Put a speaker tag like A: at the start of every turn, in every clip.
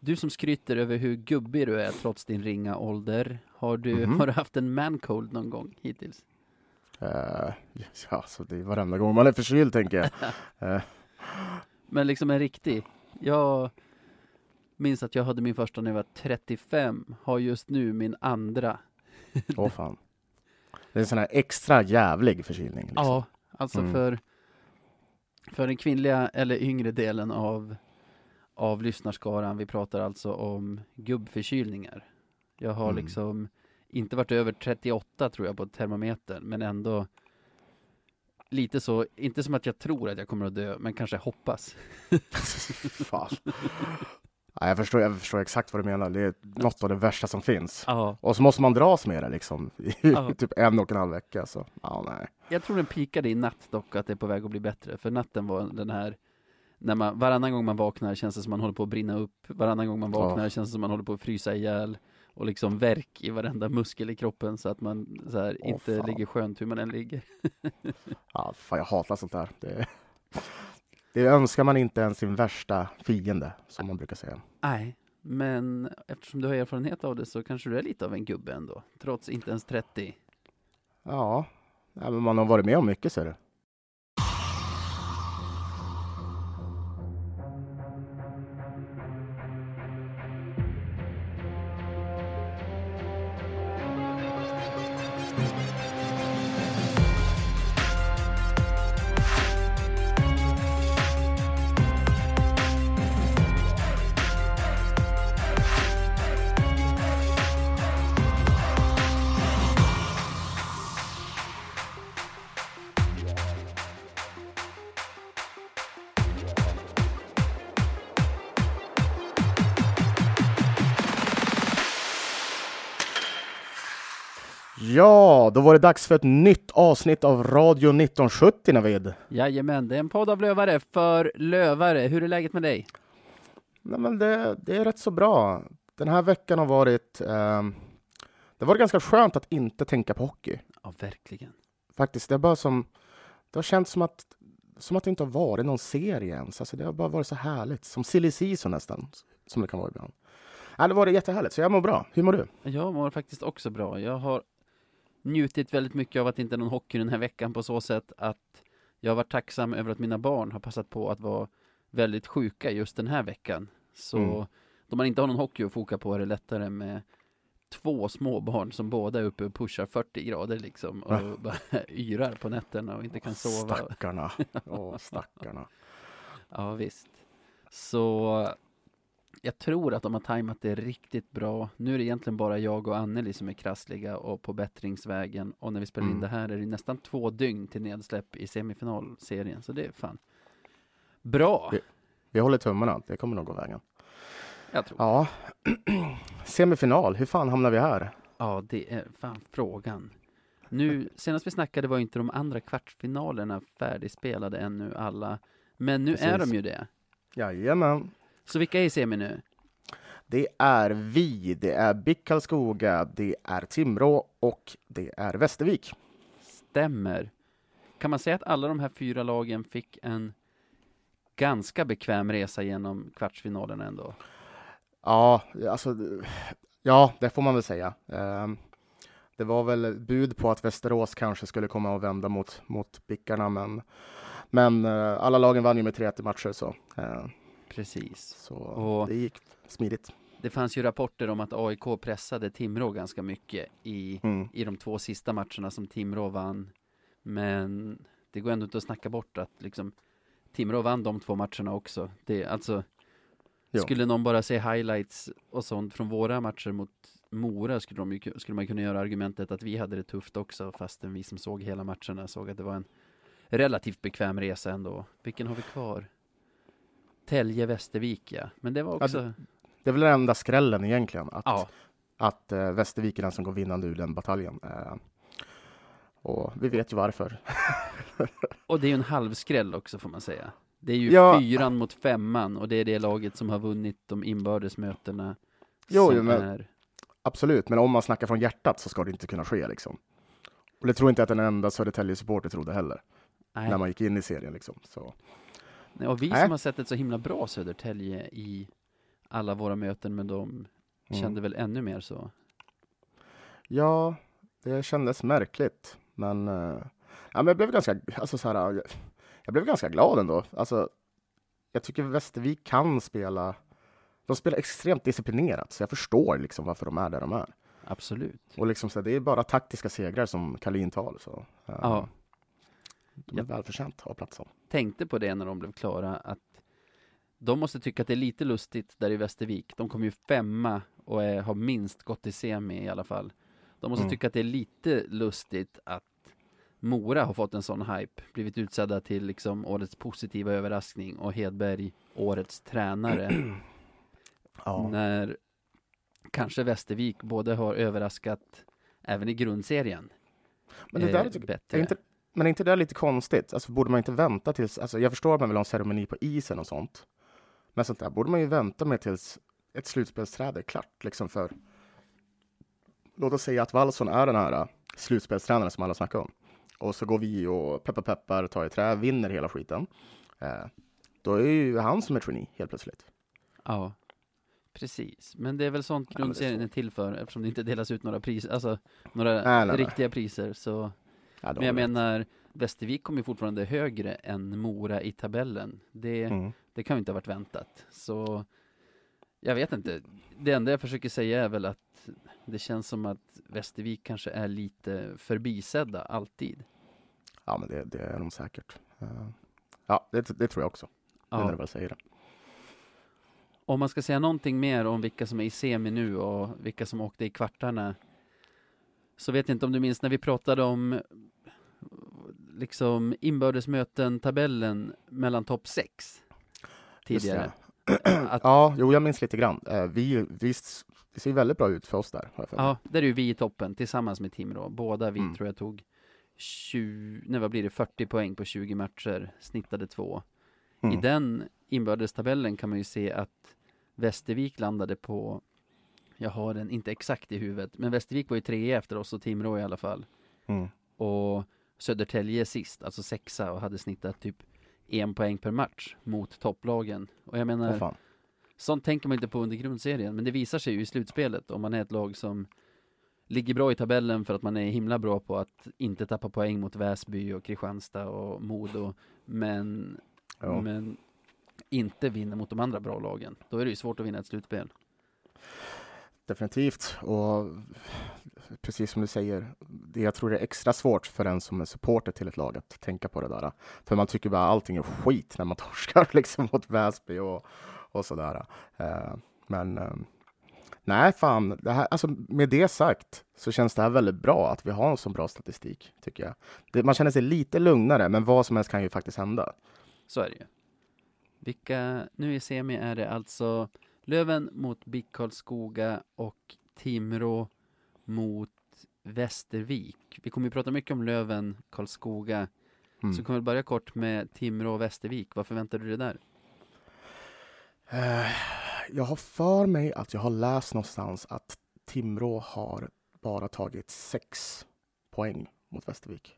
A: Du som skryter över hur gubbig du är trots din ringa ålder. Har du,
B: Mhm.
A: har du haft en mancold någon gång hittills?
B: Eh, ja, så det är varenda gång man är förkyld tänker jag. Eh,
A: Men liksom en riktig. Jag minns att jag hade min första när jag var 35. Har just nu min andra.
B: Åh fan. Det är en sån här extra jävlig förkylning. Liksom.
A: Ja, alltså
B: Mm.
A: för, för den kvinnliga eller yngre delen av, av lyssnarskaran. Vi pratar alltså om gubbförkylningar. Jag har
B: Mm.
A: liksom inte varit över 38 tror jag på termometern, men ändå lite så, inte som att jag tror att jag kommer att dö, men kanske hoppas.
B: fan. Ja, jag, förstår, jag förstår exakt vad du menar. Det är något av det värsta som finns.
A: Ja,
B: Och så måste man dras med det liksom i typ en och en halv vecka. Så. Ja, nej.
A: jag tror den pikade i natt dock, att det är på väg att bli bättre. För natten var den här, när man, varannan gång man vaknar känns det som man håller på att brinna upp. Varannan gång man vaknar känns det som man håller på att frysa ihjäl. Och liksom verk i varenda muskel i kroppen så att man så här,
B: Åh,
A: inte
B: fan.
A: ligger skönt hur man än ligger.
B: Ja, fan, jag hatar sånt där. Det, det önskar man inte ens sin värsta fiende, som man brukar säga.
A: Nej, men eftersom du har erfarenhet av det så kanske du är lite av en gubbe ändå. Trots inte ens 30.
B: Ja, ja men man har varit med om mycket ser du. Ja, då var det dags för ett nytt avsnitt av Radio 1970 Navid.
A: Jajamän, det är en podd av lövare för lövare. Hur är läget med dig?
B: Nej, men det, det är rätt så bra. Den här veckan har varit... ehm, det var ganska skönt att inte tänka på hockey.
A: Ja, verkligen.
B: Faktiskt, det är bara som... Det har känts som att, som att det inte har varit någon serie ens. Alltså, det har bara varit så härligt. Som silly season nästan, som det kan vara ibland. Ja, det var det jättehärligt, så jag mår bra. Hur mår du?
A: Jag mår faktiskt också bra. Jag har njutit väldigt mycket av att det inte är någon hockey den här veckan på så sätt att jag har varit tacksam över att mina barn har passat på att vara väldigt sjuka just den här veckan. Så
B: Mm.
A: då man inte har någon hockey att foka på är det lättare med två små barn som båda är uppe och pushar 40 grader liksom och
B: Ja.
A: bara yrar på nätterna och inte kan sova.
B: Stackarna. Åh, stackarna.
A: Ja, visst. Så jag tror att de har tajmat det riktigt bra. Nu är det egentligen bara jag och Anneli som är krassliga och på bättringsvägen. Och när vi spelar in
B: Mm.
A: det här är det nästan två dygn till nedsläpp i semifinalserien. Så det är fan bra.
B: Det- Vi håller tummarna. Det kommer nog gå vägen.
A: Jag tror.
B: Ja. Semifinal. Hur fan hamnar vi här?
A: Ja, det är fan frågan. Nu, senast vi snackade var inte de andra kvartsfinalerna färdigspelade ännu alla. Men nu är
B: Precis.
A: de ju det.
B: Jajamän.
A: Så vilka är i semi nu?
B: Det är vi, det är BIK Karlskoga, det är Timrå och det är Västervik.
A: Stämmer. Kan man säga att alla de här fyra lagen fick en ganska bekväm resa genom kvartsfinalen ändå?
B: Ja, alltså, ja, det får man väl säga. Ehm, Det var väl bud på att Västerås kanske skulle komma och vända mot, mot Bickarna, men, men eh, alla lagen vann ju med 3-1 i matcher, så, eh,
A: Precis.
B: så
A: Och-
B: det gick smidigt.
A: Det fanns ju rapporter om att AIK pressade Timrå ganska mycket i,
B: Mm.
A: i de två sista matcherna som Timrå vann. Men det går ändå inte att snacka bort att liksom Timrå vann de två matcherna också. Det, alltså,
B: Jo.
A: skulle någon bara se highlights och sånt från våra matcher mot Mora skulle, de ju, ku- skulle man kunna göra argumentet att vi hade det tufft också fastän vi som såg hela matcherna såg att det var en relativt bekväm resa ändå. Vilken har vi kvar? Tälje Västervik ja, men det var
B: Ja,
A: också,
B: Det är väl den enda skrällen egentligen, att,
A: ja,
B: att eh, Västervik är den som går vinnande ur den bataljen. Eh, och vi vet ju varför.
A: Och det är ju en halvskräll också får man säga. Det är ju
B: Ja.
A: fyran mot femman och det är det laget som har vunnit de inbördes mötena.
B: Jo, jo, men-
A: är...
B: Absolut, men om man snackar från hjärtat så ska det inte kunna ske liksom. Och det tror inte att en enda Södertälje-supporter trodde heller,
A: Nej.
B: när man gick in i serien liksom. Så.
A: Nej, och vi
B: Nej.
A: som har sett ett så himla bra Södertälje i alla våra möten med dem
B: Mm.
A: kände väl ännu mer så.
B: Ja, det kändes märkligt. Men, eh, ja, men jag blev ganska, alltså så här, jag, jag blev ganska glad ändå. Alltså, jag tycker Västervik kan spela. De spelar extremt disciplinerat, så jag förstår liksom varför de är där de är.
A: Absolut.
B: Och liksom så här, det är bara taktiska segrar som Kalin tar. Så, eh,
A: Ja.
B: De är välförtjänt av platsen.
A: Tänkte på det när de blev klara att de måste tycka att det är lite lustigt där i Västervik. De kom ju femma och är, har minst gått till semi i alla fall. De måste
B: Mm.
A: tycka att det är lite lustigt att Mora har fått en sån hype, blivit utsedda till liksom årets positiva överraskning och Hedberg årets tränare.
B: Ja.
A: När kanske Västervik både har överraskat även i grundserien.
B: Men det
A: eh,
B: där är, tycker-
A: bättre.
B: är inte, men är inte det lite konstigt? Alltså, borde man inte vänta tills, alltså, jag förstår att man vill ha en ceremoni på isen och sånt. Men sånt där borde man ju vänta med tills ett slutspelsträd är klart. Liksom för, låt oss säga att Wallson är den här äh, slutspelstränaren som alla snackar om. Och så går vi och peppar peppar, tar i trä, vinner hela skiten. Eh, då är ju han som är trainee helt plötsligt.
A: Ja, precis. Men det är väl sånt grundserien är till för eftersom det inte delas ut några priser, alltså några
B: Nej, nej, nej.
A: riktiga priser. Så.
B: Ja,
A: Men jag
B: är det rätt.
A: menar, Västervik kommer fortfarande högre än Mora i tabellen. Det,
B: Mm.
A: det kan ju inte ha varit väntat. Så jag vet inte. Det enda jag försöker säga är väl att det känns som att Västervik kanske är lite förbisedda alltid.
B: Ja, men det, det är de säkert. Eh, ja, det, det tror jag också. Ja. När
A: Ja.
B: du väl säger det.
A: Om man ska säga någonting mer om vilka som är i semi nu och vilka som åkte i kvartarna så vet jag inte om du minns när vi pratade om liksom inbördesmöten, tabellen mellan topp 6
B: Just
A: tidigare. Att,
B: Ja, jo, jag minns lite grann. Eh, vi, vi, det ser väldigt bra ut för oss där.
A: Ja, där är ju vi i toppen tillsammans med Timrå. Båda vi
B: Mm.
A: tror jag tog 20, nej vad blir det, 40 poäng på 20 matcher, snittade två.
B: Mm.
A: I den inbördestabellen kan man ju se att Västervik landade på, jag har den inte exakt i huvudet, men Västervik var ju trea efter oss och Timrå i alla fall.
B: Mm.
A: Och Södertälje sist, alltså sexa och hade snittat typ en poäng per match mot topplagen. Och jag menar,
B: fan.
A: sånt tänker man inte på under grundserien, men det visar sig ju i slutspelet om man är ett lag som ligger bra i tabellen för att man är himla bra på att inte tappa poäng mot Väsby och Kristianstad och Modo, men
B: Ja.
A: men inte vinner mot de andra bra lagen. Då är det ju svårt att vinna ett slutspel.
B: Definitivt. Och precis som du säger, det jag tror det är extra svårt för en som är supporter till ett lag att tänka på det där. För man tycker bara allting är skit när man torskar liksom mot Väsby och, och sådär. Eh, men eh, nej, fan, det här, alltså, med det sagt så känns det här väldigt bra att vi har en så bra statistik, tycker jag. Det, man känner sig lite lugnare, men vad som helst kan ju faktiskt hända.
A: Så är det ju. Vilka, nu i semi är det alltså Löven mot BIK Karlskoga och Timrå mot Västervik. Vi kommer ju prata mycket om Löven, Karlskoga.
B: Mm.
A: Så kommer vi börja kort med Timrå och Västervik. Vad förväntar du dig där?
B: Eh, Jag har för mig att jag har läst någonstans att Timrå har bara tagit sex poäng mot Västervik.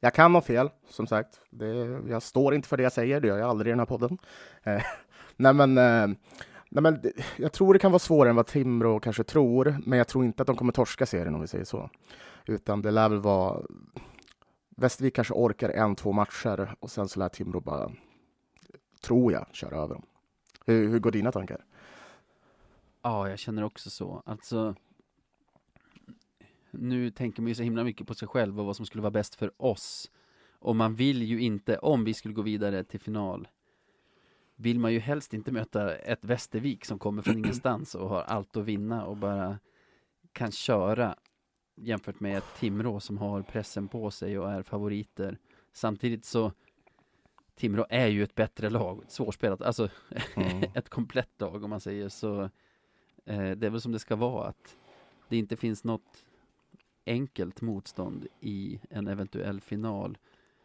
B: Jag kan ha fel, som sagt. Det, jag står inte för det jag säger, det gör jag aldrig i den här podden. Eh, nej, men, eh, nej, men jag tror det kan vara svårare än vad Timrå kanske tror, men jag tror inte att de kommer torska serien om vi säger så. Utan det lär väl vara... Västervik kanske orkar en, två matcher och sen så lär Timrå bara, tror jag, köra över dem. Hur, hur går dina tankar?
A: Ja, jag känner också så. Alltså, nu tänker man ju så himla mycket på sig själv och vad som skulle vara bäst för oss. Och man vill ju inte, om vi skulle gå vidare till final, vill man ju helst inte möta ett Västervik som kommer från ingenstans och har allt att vinna och bara kan köra jämfört med ett Timrå som har pressen på sig och är favoriter. Samtidigt så Timrå är ju ett bättre lag, svårspelat, alltså
B: Mm.
A: ett komplett lag om man säger så. Eh, det är väl som det ska vara att det inte finns något enkelt motstånd i en eventuell final.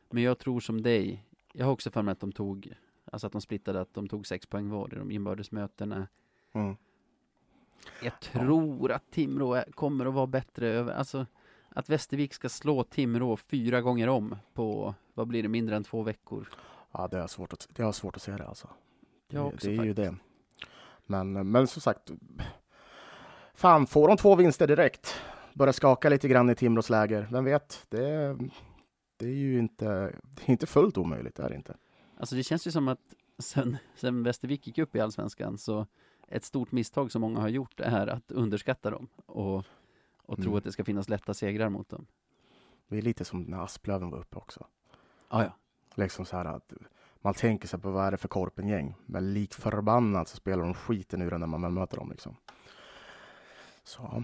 A: Men jag tror som dig, jag har också för mig att de tog, alltså att de splittade, att de tog sex poäng var i de inbördes mötena.
B: Mm.
A: Jag tror att Timrå kommer att vara bättre över, alltså att Västervik ska slå Timrå fyra gånger om på, vad blir det, mindre än två veckor.
B: Ja, det är svårt att, det är svårt att se det alltså.
A: Jag
B: det,
A: också
B: det är ju
A: faktiskt.
B: det. Men, men som sagt, fan, får de två vinster direkt, börjar skaka lite grann i Timrås läger, vem vet? Det, det är ju inte, det är inte fullt omöjligt, det är det inte.
A: Alltså det känns ju som att sen, sen Västervik gick upp i Allsvenskan så ett stort misstag som många har gjort är att underskatta dem och, och tro
B: Mm.
A: att det ska finnas lätta segrar mot dem.
B: Det är lite som när Asplöven var uppe också.
A: Ah, ja.
B: Liksom så här att man tänker sig på vad är det för korpengäng, men lik förbannat så spelar de skiten ur den när man väl möter dem. Liksom. Så,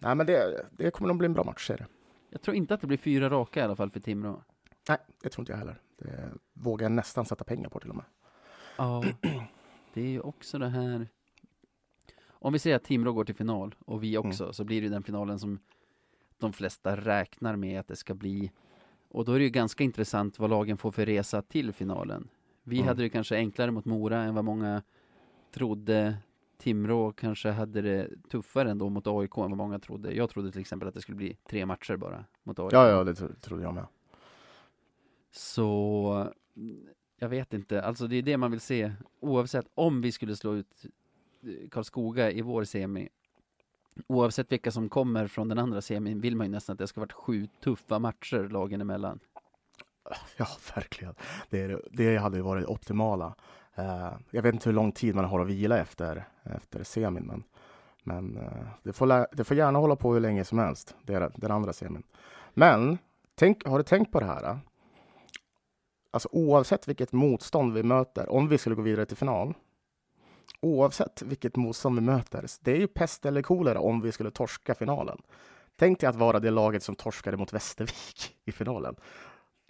B: nej men det, det kommer nog bli en bra match, ser det.
A: Jag tror inte att det blir fyra raka i alla fall för Timrå.
B: Nej, det tror inte jag heller. Det vågar jag nästan sätta pengar på till och med.
A: Ja, det är ju också det här. Om vi säger att Timrå går till final och vi också, så blir det den finalen som de flesta räknar med att det ska bli. Och då är det ju ganska intressant vad lagen får för resa till finalen. Vi
B: Mm.
A: hade det kanske enklare mot Mora än vad många trodde. Timrå kanske hade det tuffare ändå mot AIK än vad många trodde. Jag trodde till exempel att det skulle bli tre matcher bara mot AIK.
B: Ja, ja, det tro- trodde jag med.
A: Så jag vet inte, alltså det är det man vill se oavsett om vi skulle slå ut eh, Karlskoga i vår semi. Oavsett vilka som kommer från den andra semin vill man ju nästan att det ska varit sju tuffa matcher lagen emellan.
B: Ja, verkligen. Det, är- det hade ju varit det optimala. Eh, jag vet inte hur lång tid man har att vila efter, efter semin, men, men eh, det, får lä- det får gärna hålla på hur länge som helst, det är den andra semin. Men tänk, har du tänkt på det här? Eh? Alltså oavsett vilket motstånd vi möter, om vi skulle gå vidare till final, oavsett vilket motstånd vi möter, det är ju pest eller kolera om vi skulle torska finalen. Tänk dig att vara det laget som torskade mot Västervik i finalen.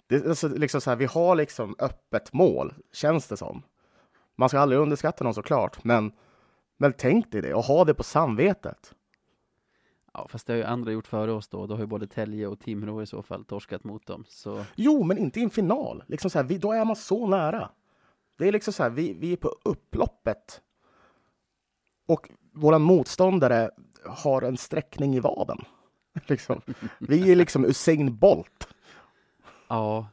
B: Det, är alltså, liksom så här, vi har liksom öppet mål, känns det som. Man ska aldrig underskatta någon såklart, men, men tänk dig det och ha det på samvetet.
A: Ja, fast det har ju andra gjort före oss då. Då har ju både Telge och Timrå i så fall torskat mot dem. Så
B: Jo, men inte i en final. Liksom så här, vi, då är man så nära. Det är liksom så här, vi, vi är på upploppet. Och våra motståndare har en sträckning i vaden. Liksom. Vi är liksom Usain Bolt.
A: ja,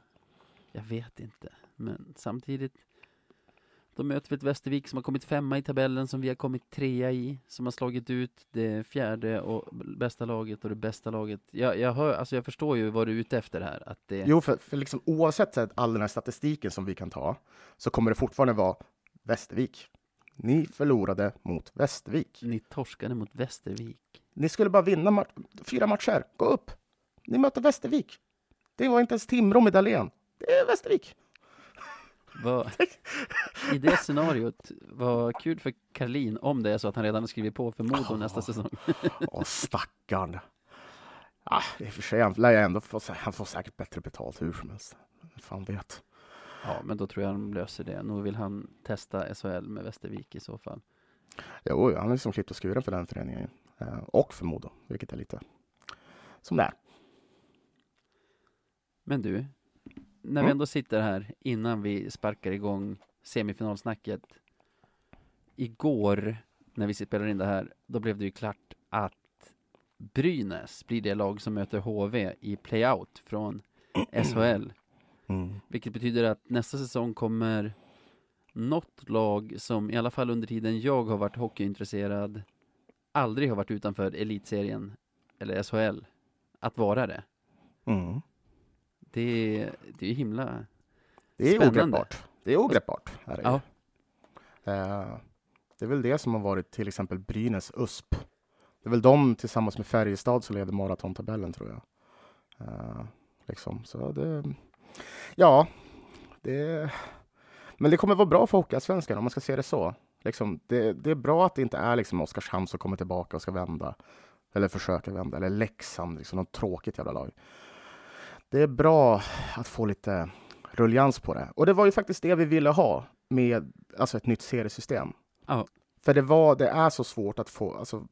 A: jag vet inte. Men samtidigt då möter ett Västervik som har kommit femma i tabellen, som vi har kommit trea i, som har slagit ut det fjärde och bästa laget och det bästa laget. Jag, jag, hör, alltså jag förstår ju vad du är ute efter här. Att det,
B: Jo, för, för liksom, oavsett här, all den här statistiken som vi kan ta så kommer det fortfarande vara Västervik. Ni förlorade mot Västervik.
A: Ni torskade mot Västervik.
B: Ni skulle bara vinna ma fyra matcher. Gå upp! Ni möter Västervik. Det var inte ens Timrå med Dahlén. Det är Västervik.
A: Vad, I det scenariot, vad kul för Karlin om det är så att han redan har skrivit på för Modo nästa säsong.
B: Åh, stackarn. Ah, I och för sig, han ändå få, han får säkert bättre betalt hur som helst. Fan vet.
A: Ja, men då tror jag de löser det. Nu vill han testa SHL med Västervik i så fall.
B: Jo, han är liksom klippt och skuren för den föreningen. Eh, och för Modo, vilket är lite som det är.
A: Men du, när vi ändå sitter här innan vi sparkar igång semifinalsnacket. Igår, när vi spelar in det här, då blev det ju klart att Brynäs blir det lag som möter HV i playout från SHL.
B: Mm.
A: Vilket betyder att nästa säsong kommer något lag som i alla fall under tiden jag har varit hockeyintresserad aldrig har varit utanför elitserien eller SHL att vara det.
B: Mm.
A: Det, det är himla...
B: Det är
A: Spännande.
B: ogreppbart. Det är ogreppbart. Är det, ju.
A: Ja.
B: Eh, det är väl det som har varit till exempel Brynäs USP. Det är väl de tillsammans med Färjestad som leder maratontabellen tror jag. Eh, liksom. Så det, ja, det, men det kommer vara bra för Hockeyallsvenskan om man ska se det så. Liksom, det, det är bra att det inte är liksom Oskarshamn som kommer tillbaka och ska vända. Eller försöka vända. Eller Leksand, liksom något tråkigt jävla lag. Det är bra att få lite rullians på det. Och det var ju faktiskt det vi ville ha med alltså ett nytt seriesystem.
A: Ja.
B: För det, var, det är så svårt att få, alltså,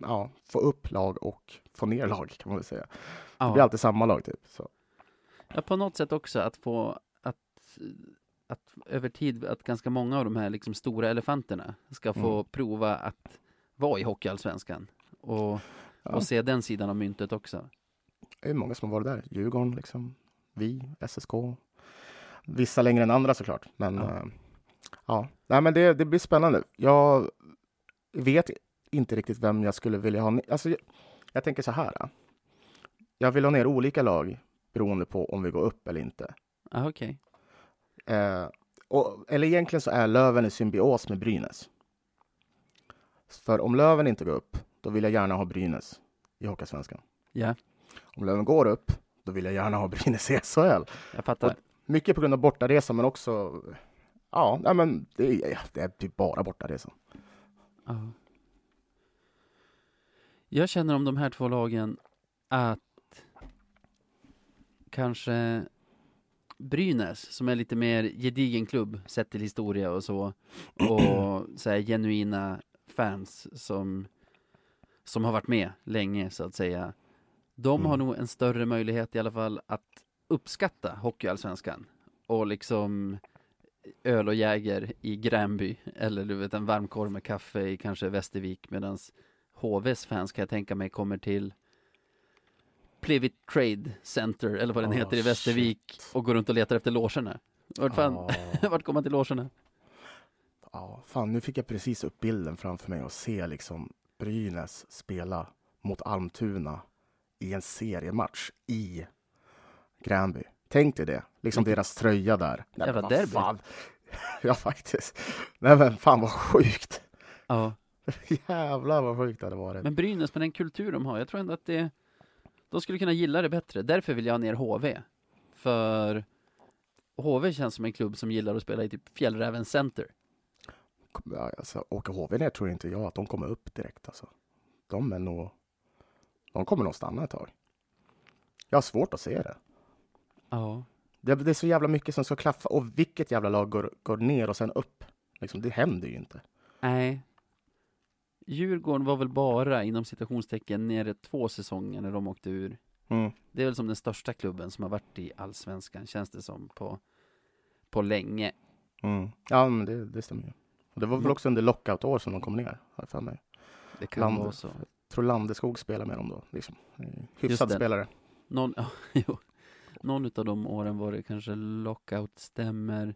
B: ja, få upp lag och få ner lag kan man väl säga. Det blir alltid samma lag typ. Så.
A: ja, på något sätt också att få att, att över tid att ganska många av de här liksom stora elefanterna ska få
B: Mm.
A: prova att vara i Hockeyallsvenskan och,
B: Ja.
A: och se den sidan av myntet också.
B: Det är många som har varit där. Djurgården, liksom. vi, SSK. Vissa längre än andra såklart. Men
A: Ja.
B: ja, Ja, nej men det, det blir spännande. Jag vet inte riktigt vem jag skulle vilja ha. Alltså, jag, jag tänker så här. Jag vill ha ner olika lag beroende på om vi går upp eller inte.
A: Ah, okej.
B: Eh, och, eller egentligen så är Löven i symbios med Brynäs. För om Löven inte går upp, då vill jag gärna ha Brynäs i Hockeysvenskan.
A: Ja,
B: Om Löven går upp, då vill jag gärna ha Brynäs i SHL.
A: jag fattar.
B: Mycket på grund av bortaresan, men också... Ja, nej, men det är, det är typ bara bortaresan.
A: Ja. Jag känner om de här två lagen att kanske Brynäs, som är lite mer gedigen klubb sett till historia och så, och så här, genuina fans som, som har varit med länge så att säga. De har
B: Mm.
A: nog en större möjlighet i alla fall att uppskatta Hockeyallsvenskan och liksom öl och jäger i Gränby eller du vet en varm korv med kaffe i kanske Västervik medans HVs fans kan jag tänka mig kommer till Plivit Trade Center eller vad den
B: Oh,
A: heter i Västervik och går runt och letar efter logerna. Vart fan,
B: Ja,
A: vart kommer man till logerna?
B: ja, fan, nu fick jag precis upp bilden framför mig och se liksom Brynäs spela mot Almtuna i en seriematch i Gränby. Tänk dig det, liksom deras tröja där. Nej,
A: Jävla
B: vad
A: derby.
B: fan. Ja, faktiskt. Nej, men fan vad sjukt.
A: Ja,
B: Jävlar vad sjukt det hade varit.
A: men Brynäs med den kultur de har, jag tror ändå att det de skulle kunna gilla det bättre. Därför vill jag ha ner HV. För HV känns som en klubb som gillar att spela i typ Fjällräven Center.
B: Ja, alltså, åker HV ner tror inte jag att de kommer upp direkt. Alltså. De är nog... De kommer nog stanna ett tag. Jag har svårt att se det.
A: Ja.
B: Det, det är så jävla mycket som ska klaffa. Och vilket jävla lag går, går ner och sen upp? Liksom, det händer ju inte.
A: Nej. Djurgården var väl bara inom citationstecken nere två säsonger när de åkte ur.
B: Mm.
A: Det är väl som den största klubben som har varit i allsvenskan känns det som på, på länge.
B: Mm. Ja, men det, det stämmer ju. Och det var väl
A: Mm.
B: också under lockout-år som de kom ner, har jag för mig.
A: Det kan
B: Land-
A: vara så.
B: Tror Landeskog spelar med dem då. Liksom. Hyfsad spelare.
A: Någon, ja, jo. Någon utav de åren var det kanske lockout stämmer.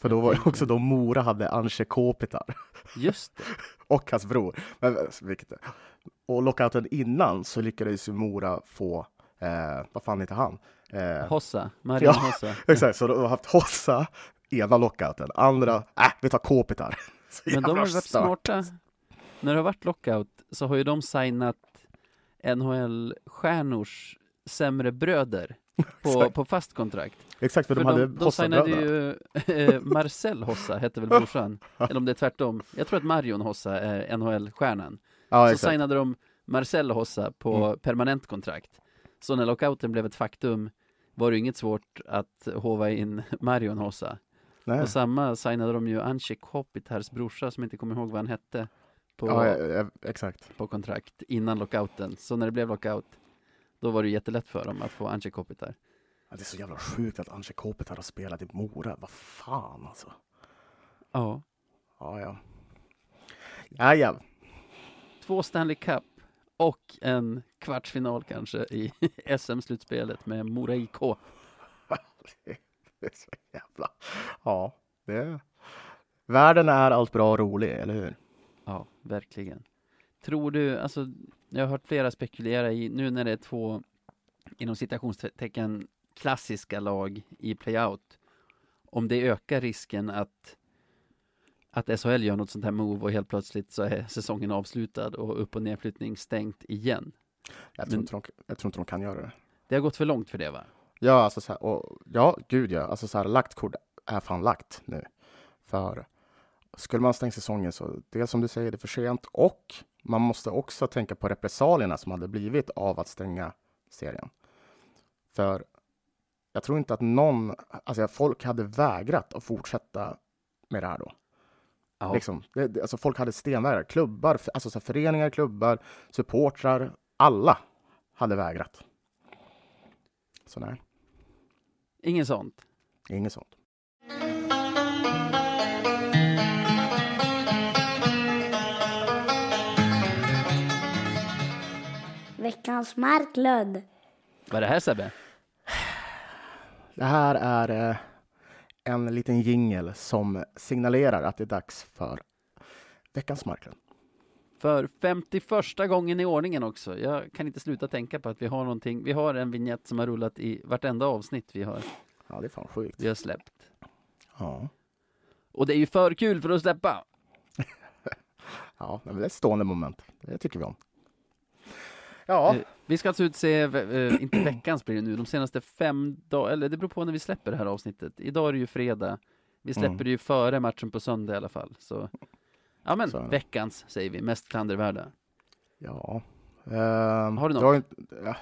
B: För då var det också då Mora hade Anche Kopitar
A: Just det.
B: och hans bror. Men, vilket, och lockouten innan så lyckades ju Mora få, eh, vad fan heter han? Eh,
A: Hossa, Marion
B: Ja.
A: Hossa.
B: exakt, så de har haft Hossa ena lockouten, andra, äh, vi tar Kopitar.
A: Men de har varit smarta. När det har varit lockout så har ju de signat NHL-stjärnors sämre bröder på, på fast kontrakt.
B: Exakt, för,
A: För
B: de hade
A: de, de signade ju eh, Marcel Hossa, hette väl brorsan? Eller om det är tvärtom. Jag tror att Marion Hossa är NHL-stjärnan.
B: Ja,
A: så
B: exakt.
A: signade de Marcel Hossa på
B: Mm.
A: permanent kontrakt. Så när lockouten blev ett faktum var det inget svårt att hova in Marion Hossa.
B: Nej.
A: Och samma signade de ju Anche Kopitars brorsa som inte kommer ihåg vad han hette på,
B: Ja, exakt.
A: på kontrakt innan lockouten. Så när det blev lockout då var det jättelätt för dem att få Anche Kopitar.
B: Ja, det är så jävla sjukt att Anche Kopitar har spelat i Mora. Vad fan alltså.
A: Ja.
B: Ja, ja. Ja, ja.
A: Två Stanley Cup och en kvartsfinal kanske i SM-slutspelet med Mora IK.
B: Det är så jävla... Ja, det... Världen är allt bra och rolig, eller hur?
A: Ja, verkligen. Tror du, alltså, jag har hört flera spekulera i, nu när det är två, inom citationstecken, klassiska lag i playout, om det ökar risken att att SHL gör något sånt här move och helt plötsligt så är säsongen avslutad och upp och nedflyttning stängt igen.
B: Jag tror,
A: Men-
B: inte de, jag tror inte de kan göra det.
A: Det har gått för långt för det va?
B: Ja, alltså så här, och, ja, gud ja. Alltså så här, lagt kort är fan lagt nu. För skulle man stänga säsongen så, dels som du säger, det är för sent och man måste också tänka på repressalierna som hade blivit av att stänga serien. För jag tror inte att någon, alltså folk hade vägrat att fortsätta med det här då.
A: Ja,
B: Liksom, det, alltså folk hade stenvägrat. Klubbar, alltså så föreningar, klubbar, supportrar, alla hade vägrat. Så nej,
A: ingen sånt.
B: inget sånt.
C: Veckans Marklund.
A: Vad är det här Sebbe?
B: Det här är eh, en liten jingel som signalerar att det är dags för veckans Marklund.
A: För 51 gången i ordningen också. Jag kan inte sluta tänka på att vi har någonting. Vi har en vignett som har rullat i vartenda avsnitt vi har,
B: Ja, det är fan sjukt.
A: vi har släppt.
B: Ja,
A: Och det är ju för kul för att släppa.
B: ja men det är ett stående moment. Det tycker vi om. Ja,
A: Eh, Vi ska alltså utse, eh, inte veckans blir det nu, de senaste fem dagarna, eller det beror på när vi släpper det här avsnittet. Idag är det ju fredag. Vi släpper
B: Mm.
A: det ju före matchen på söndag i alla fall. Så, ja men
B: Så
A: veckans säger vi, mest klandervärda.
B: ja. Ehm,
A: Har du något?
B: jag inte- ja.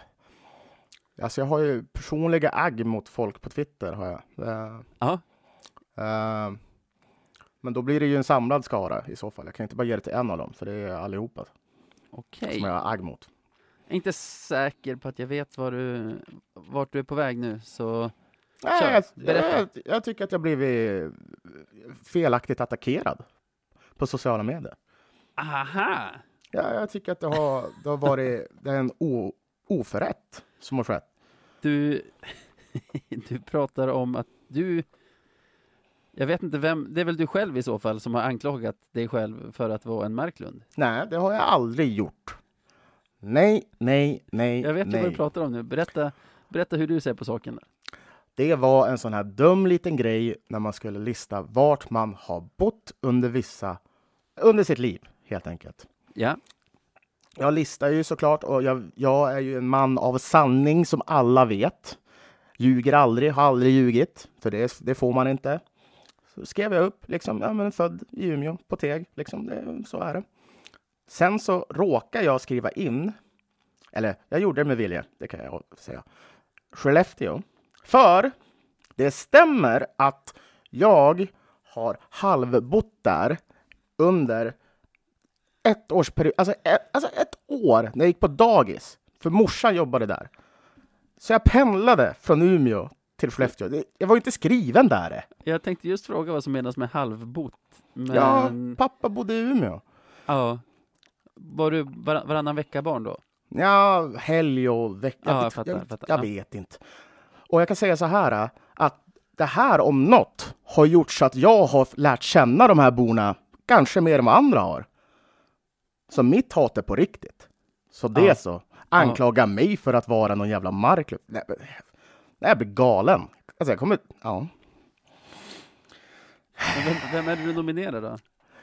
B: Alltså jag har ju personliga agg mot folk på Twitter. Har jag. Eh,
A: Ja,
B: ehm, men då blir det ju en samlad skara i så fall. Jag kan inte bara ge det till en av dem, för det är allihopa
A: okej.
B: som jag har agg mot.
A: Är inte säker på att jag vet var du, vart du är på väg nu, så
B: Nej,
A: Kör,
B: jag, jag, jag tycker att jag blivit felaktigt attackerad på sociala medier.
A: aha!
B: Ja, jag tycker att det har, det har varit det är en o, oförrätt som har skett.
A: Du, du pratar om att du, jag vet inte vem, det är väl du själv i så fall som har anklagat dig själv för att vara en Marklund?
B: Nej, det har jag aldrig gjort. Nej, nej, nej,
A: Jag vet ju
B: nej.
A: vad du pratar om nu, berätta, berätta hur du ser på saken.
B: Det var en sån här dum liten grej när man skulle lista vart man har bott under vissa, under sitt liv helt enkelt.
A: Ja,
B: Jag listar ju såklart och jag, jag är ju en man av sanning som alla vet. Ljuger aldrig, har aldrig ljugit, för det, det får man inte. Så skrev jag upp, liksom, ja men född i Umeå, på Teg, liksom, det, så är det. Sen så råkar jag skriva in, eller jag gjorde det med vilja, det kan jag säga, Skellefteå. För det stämmer att jag har halvbott där under ett års period, alltså ett, alltså ett år när jag gick på dagis. För morsan jobbade där. Så jag pendlade från Umeå till Skellefteå. Jag var ju inte skriven där.
A: jag tänkte just fråga vad som menas med halvbott. Men,
B: Ja,
A: ja.
B: pappa bodde i Umeå.
A: Var du var, varannan vecka barn då?
B: Ja, helg och vecka.
A: Ja, jag
B: vet-
A: fattar,
B: jag,
A: fattar.
B: jag
A: Ja.
B: vet inte. Och jag kan säga så här att det här om något har gjort så att jag har lärt känna de här borna kanske mer än vad andra har. Så mitt hat är på riktigt. Så det
A: Ja.
B: så. Anklaga mig för att vara någon jävla marklöv. Nej, jag blir galen. Alltså jag kommer... Ja.
A: Men Vem, vem är du nominerar då?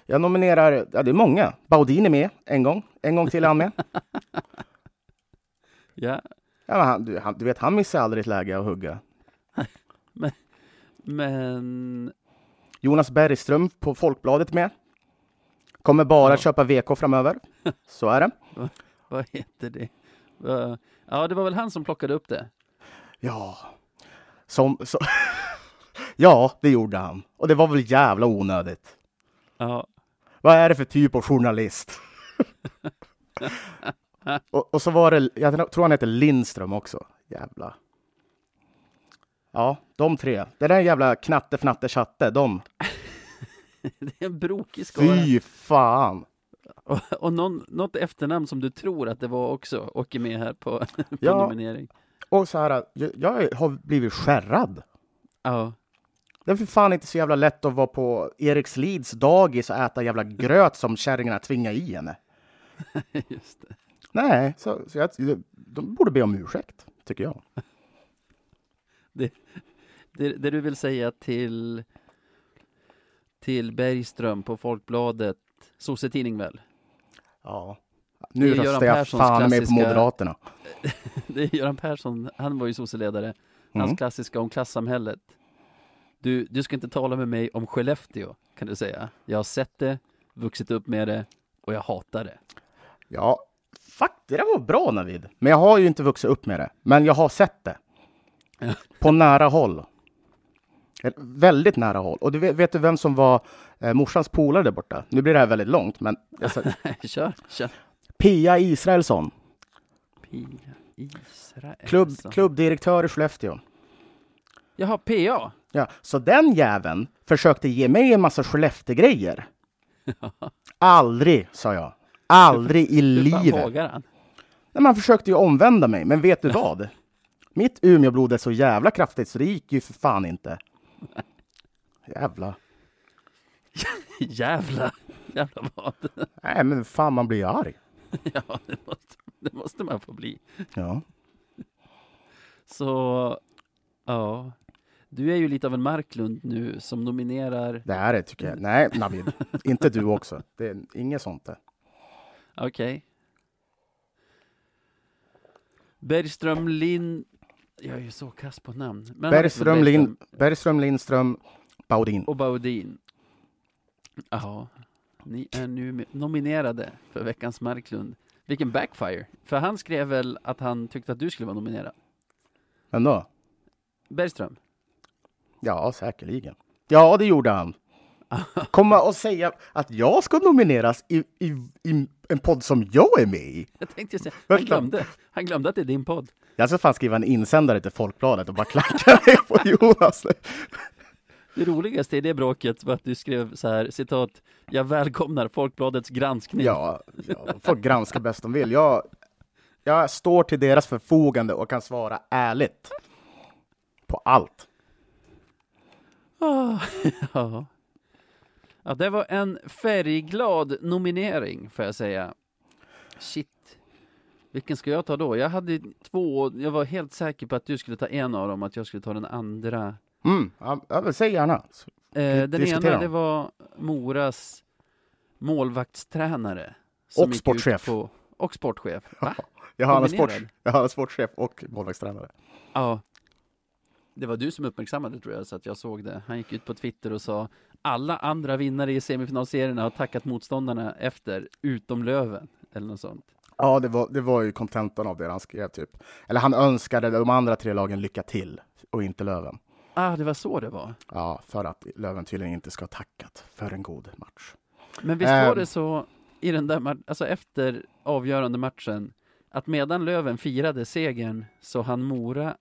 B: Jag nominerar... Ja, det är många. Baudin är med en gång. En gång till är han med.
A: Ja,
B: Ja, men han, du, han, du vet, han missar aldrig ett läge att hugga.
A: men
B: Jonas Bergström på Folkbladet med. Kommer bara
A: Ja.
B: köpa VK framöver. Så är det.
A: vad heter det? Va- Ja, det var väl han som plockade upp det?
B: Ja. Som, så, ja, det gjorde han. Och det var väl jävla onödigt.
A: Ja,
B: Vad är det för typ av journalist? och, och så var det, jag tror han heter Lindström också. Jävla. Ja, de tre. Det där jävla knatte fnatte chatte, de.
A: det är en brokig skara.
B: Fy fan.
A: Och, och någon, något efternamn som du tror att det var också åker med här på, på
B: Ja.
A: nominering.
B: Och så här, jag, jag har blivit skärrad.
A: Ja,
B: Det är för fan inte så jävla lätt att vara på Erikslids dagis och äta jävla gröt som kärringarna tvingar i henne.
A: just det.
B: Nej, så, så jag, de borde be om ursäkt, tycker jag.
A: Det, det du vill säga till, till Bergström på Folkbladet, sossetidning väl?
B: Ja.
A: Det
B: Nu
A: Göran
B: röstar jag
A: Perssons
B: fan med på
A: klassiska-
B: Moderaterna.
A: Det är Göran Persson, han var ju sosseledare. Hans
B: Mm.
A: klassiska om klassamhället. Du, du ska inte tala med mig om Skellefteå, kan du säga. Jag har sett det, vuxit upp med det och jag hatar det.
B: Ja, fuck, det där var bra Navid. Men jag har ju inte vuxit upp med det. Men jag har sett det. På nära håll. Eh, Väldigt nära håll. Och du vet, vet du vem som var eh, morsans polare där borta? Nu blir det här väldigt långt, men alltså,
A: kör, kör.
B: Pia Israelsson,
A: Pia Israelsson.
B: klubb, klubbdirektör i Skellefteå.
A: Jaha, PA.
B: Ja, så den jäveln försökte ge mig en massa Skellefteå-grejer. Aldrig, sa jag. Aldrig i livet.
A: han?
B: Nej, man försökte ju omvända mig, men vet du vad? Mitt Umeåblod är så jävla kraftigt så det gick ju för fan inte. Jävla.
A: Jävla, jävla vad?
B: Nej, men fan man blir arg.
A: Ja, det måste, det måste man få bli.
B: Ja.
A: Så, ja. Du är ju lite av en Marklund nu som nominerar,
B: Det är det tycker jag. Nej, Navid. inte du också. Det är inget sånt där.
A: okej. Bergström Lind, jag är ju så kass på namn. Men
B: Bergström, Lind, Bergström, Lindström, Baudin.
A: och Baudin. Ja, ni är nu nominerade för veckans Marklund. Vilken backfire! För han skrev väl att han tyckte att du skulle vara nominerad?
B: Men då?
A: Bergström?
B: Ja, säkerligen. Ja, det gjorde han. Komma och säga att jag ska nomineras i, i, i en podd som jag är med i.
A: Jag tänkte säga, han glömde, han glömde att det är din podd.
B: Jag ska fan skriva en insändare till Folkbladet och bara klacka ner på Jonas.
A: Det roligaste i det bråket var att du skrev så här, citat, jag välkomnar Folkbladets granskning.
B: Ja, ja, de får granska bäst de vill. Jag, jag står till deras förfogande och kan svara ärligt. På allt.
A: Ah, ja. ja, det var en färgglad nominering, får jag säga. Shit. Vilken ska jag ta då? Jag hade två, jag var helt säker på att du skulle ta en av dem, att jag skulle ta den andra.
B: Mm, ja, ja, säg gärna.
A: Eh, den
B: diskutera
A: ena, det var Moras målvaktstränare.
B: Och sportchef.
A: På, och sportchef. Va?
B: Jag har en sport, jag har en sportchef och målvaktstränare.
A: Ja. Det var du som uppmärksammade tror jag, så att jag såg det. Han gick ut på Twitter och sa alla andra vinnare i semifinalserierna har tackat motståndarna efter, utom Löven. Eller något sånt.
B: Ja, det var, det var ju kontentan av det han skrev, typ. Eller han önskade de andra tre lagen lycka till, och inte Löven.
A: Ah, det var så det var.
B: Ja, för att Löven tydligen inte ska ha tackat för en god match.
A: Men visst var det så i den där alltså efter avgörande matchen, att medan Löven firade segern så han Mora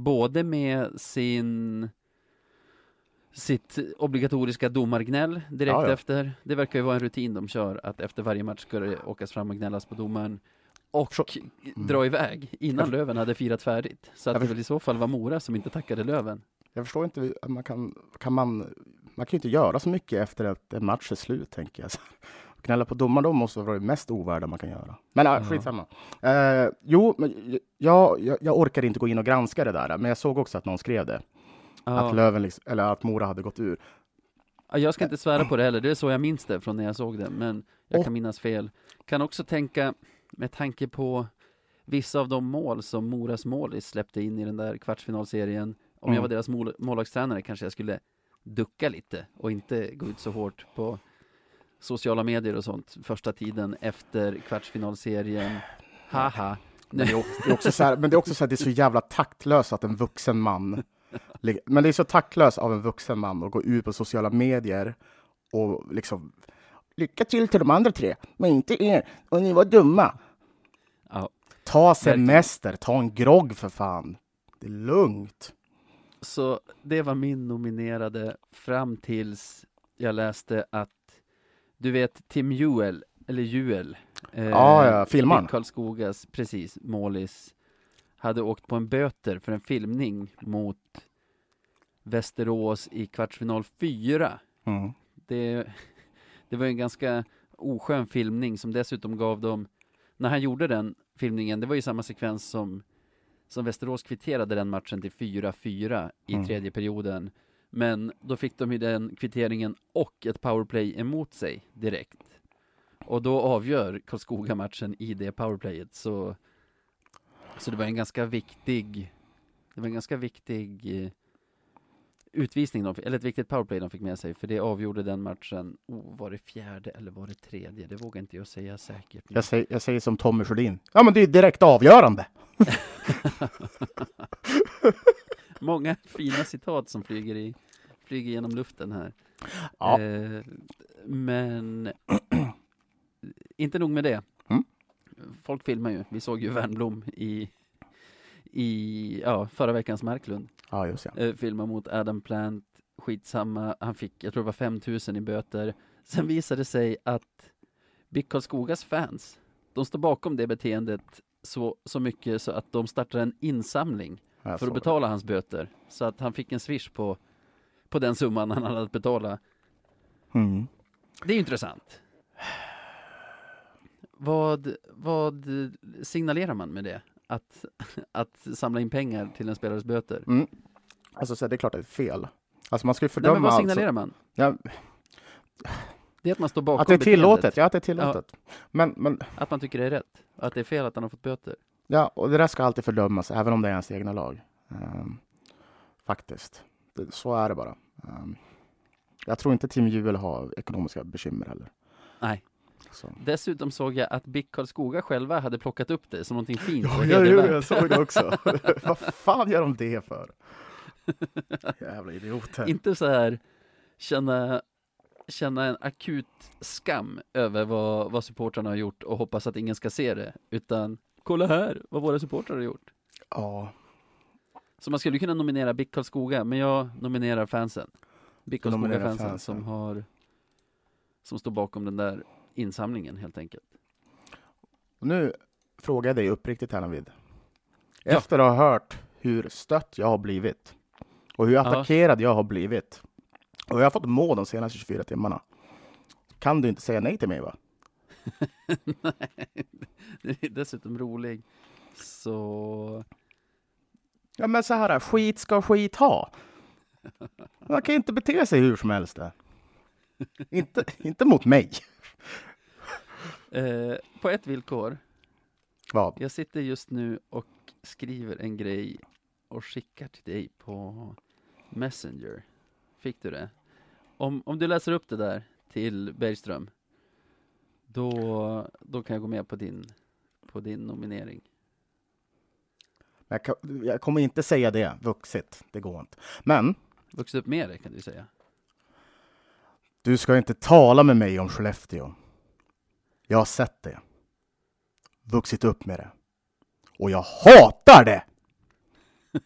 A: både med sin sitt obligatoriska domargnäll direkt
B: Ja, ja.
A: efter. Det verkar ju vara en rutin de kör, att efter varje match ska det åkas fram och gnällas på domaren. Och
B: Så-
A: dra iväg innan
B: Jag-
A: Löven hade firat färdigt. Så att det väl i så fall var Mora som inte tackade Löven.
B: Jag förstår inte, man kan, kan man, man kan ju inte göra så mycket efter att en match är slut, tänker jag. Gnälla på domaren, då måste vara det mest ovärda man kan göra. Men äh, skitsamma. Eh, jo, men jag, jag, jag orkar inte gå in och granska det där, men jag såg också att någon skrev det. Att
A: Ja.
B: Löven, liksom, eller att Mora hade gått ur.
A: Ja, Jag ska inte svära på det heller, det är så jag minns det från när jag såg det, men jag kan minnas fel. Kan också tänka, med tanke på vissa av de mål som Moras målis släppte in i den där kvartsfinalserien, om jag
B: Mm.
A: var deras mål, målvaktstränare kanske jag skulle ducka lite och inte gå ut så hårt på sociala medier och sånt första tiden efter kvartsfinalserien. Haha.
B: Men det är också, så här, men det är också så här, det är så jävla taktlöst att en vuxen man, men det är så taktlöst av en vuxen man att gå ut på sociala medier och liksom lycka till till de andra tre, men inte er, och ni var dumma.
A: Ja,
B: Ta semester, ta en grogg för fan. Det är lugnt.
A: Så det var min nominerade fram tills jag läste att du vet Tim Juel, eller Juel, eh,
B: Ja, ja, filmaren.
A: Karlskogas, precis, målis, hade åkt på en böter för en filmning mot Västerås i kvartsfinal 4.
B: Mm.
A: Det, det var en ganska oskön filmning som dessutom gav dem, när han gjorde den filmningen, det var ju samma sekvens som, som Västerås kvitterade den matchen till 4-4 i
B: Mm.
A: tredje perioden. Men då fick de ju den kvitteringen och ett powerplay emot sig direkt. Och då avgör Karlskoga matchen i det powerplayet, så, så det var en ganska viktig, det var en ganska viktig eh, utvisning, de, eller ett viktigt powerplay de fick med sig, för det avgjorde den matchen, oh, var det fjärde eller var det tredje? Det vågar inte jag säga säkert.
B: Jag, säger, jag säger som Tommy Sjödin. Ja, men det är direkt avgörande.
A: Många fina citat som flyger, i, flyger genom luften här.
B: Ja.
A: Eh, men inte nog med det.
B: Mm.
A: Folk filmar ju. Vi såg ju Wernbloom i, i ja, förra veckans Marklund.
B: Ja, just ja.
A: eh, filma mot Adam Plant, skitsamma, han fick, jag tror det var 5000 i böter. Sen visade det sig att BIK Karlskogas fans, de står bakom det beteendet så, så mycket så att de startar en insamling för att betala hans böter. Så att han fick en swish på, på den summan han hade att betala.
B: Mm.
A: Det är intressant. Vad, vad signalerar man med det? Att, att samla in pengar till en spelares böter?
B: Mm. Alltså, så här, det är klart att det är fel. Alltså man ska ju
A: Nej,
B: fördöma
A: men vad signalerar
B: som-
A: man?
B: Ja,
A: Det är att man står bakom
B: att det är tillåtet,
A: beteendet.
B: ja att det är tillåtet. Men, men
A: Att man tycker det är rätt. Att det är fel att han har fått böter.
B: Ja, och det där ska alltid fördömas, även om det är ens egna lag. Ehm, faktiskt. Det, så är det bara. Ehm, jag tror inte Team Juel har ekonomiska bekymmer heller.
A: Nej.
B: Så.
A: Dessutom såg jag att BIK Karlskoga själva hade plockat upp det som någonting fint
B: Ja, jo,
A: hedervärt.
B: jag såg det också. Vad fan gör de det för? Jävla idioter.
A: Inte så här känna, känna en akut skam över vad, vad supportrarna har gjort och hoppas att ingen ska se det, utan kolla här vad våra supportrar har gjort.
B: Ja,
A: Så man skulle kunna nominera BIK Karlskoga, men jag nominerar fansen. BIK Karlskoga-fansen
B: fansen.
A: som har som står bakom den där insamlingen helt enkelt.
B: och nu frågar jag dig uppriktigt här Navid.
A: Ja.
B: Efter att ha hört hur stött jag har blivit och hur attackerad jag har blivit och jag har fått må de senaste 24 timmarna. Kan du inte säga nej till mig va?
A: Nej, det är dessutom rolig. Så
B: Ja men så här, skit ska skit ha. Man kan inte bete sig hur som helst. Där. inte, inte mot mig.
A: eh, på ett villkor.
B: Vad?
A: Jag sitter just nu och skriver en grej och skickar till dig på Messenger. Fick du det? Om, om du läser upp det där till Bergström, då, då kan jag gå med på din, på din nominering.
B: Jag, kan, jag kommer inte säga det vuxit. Det går inte. Men
A: Vuxit upp med det kan du säga.
B: du ska inte tala med mig om Skellefteå. Jag har sett det. Vuxit upp med det. Och jag hatar det!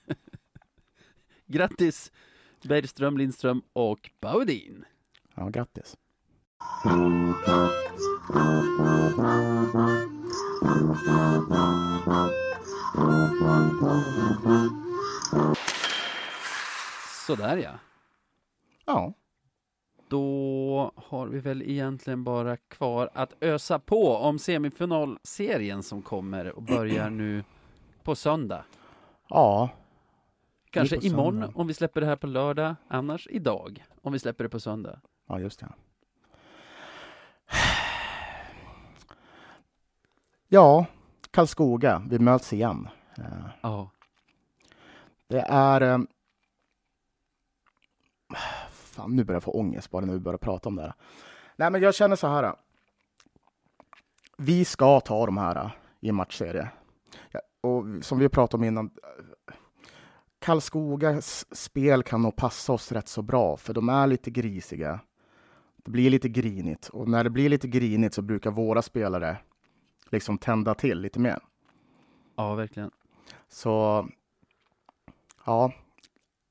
A: Grattis Bergström, Lindström och Baudin!
B: Ja, grattis.
A: Sådär ja.
B: Ja.
A: Då har vi väl egentligen bara kvar att ösa på om semifinalserien som kommer och börjar nu på söndag.
B: Ja.
A: Kanske imorgon
B: söndag.
A: om vi släpper det här på lördag, annars idag om vi släpper det på söndag.
B: Ja, just det. Ja, Karlskoga, vi möts igen. Eh,
A: Ja,
B: Det är... eh, Fan, nu börjar jag få ångest bara när vi börjar prata om det här. Nej, men jag känner så här. Vi ska ta de här i en matchserie. Och som vi pratade om innan. Karlskogas spel kan nog passa oss rätt så bra, för de är lite grisiga. Det blir lite grinigt och när det blir lite grinigt så brukar våra spelare liksom tända till lite mer.
A: ja verkligen.
B: Så ja,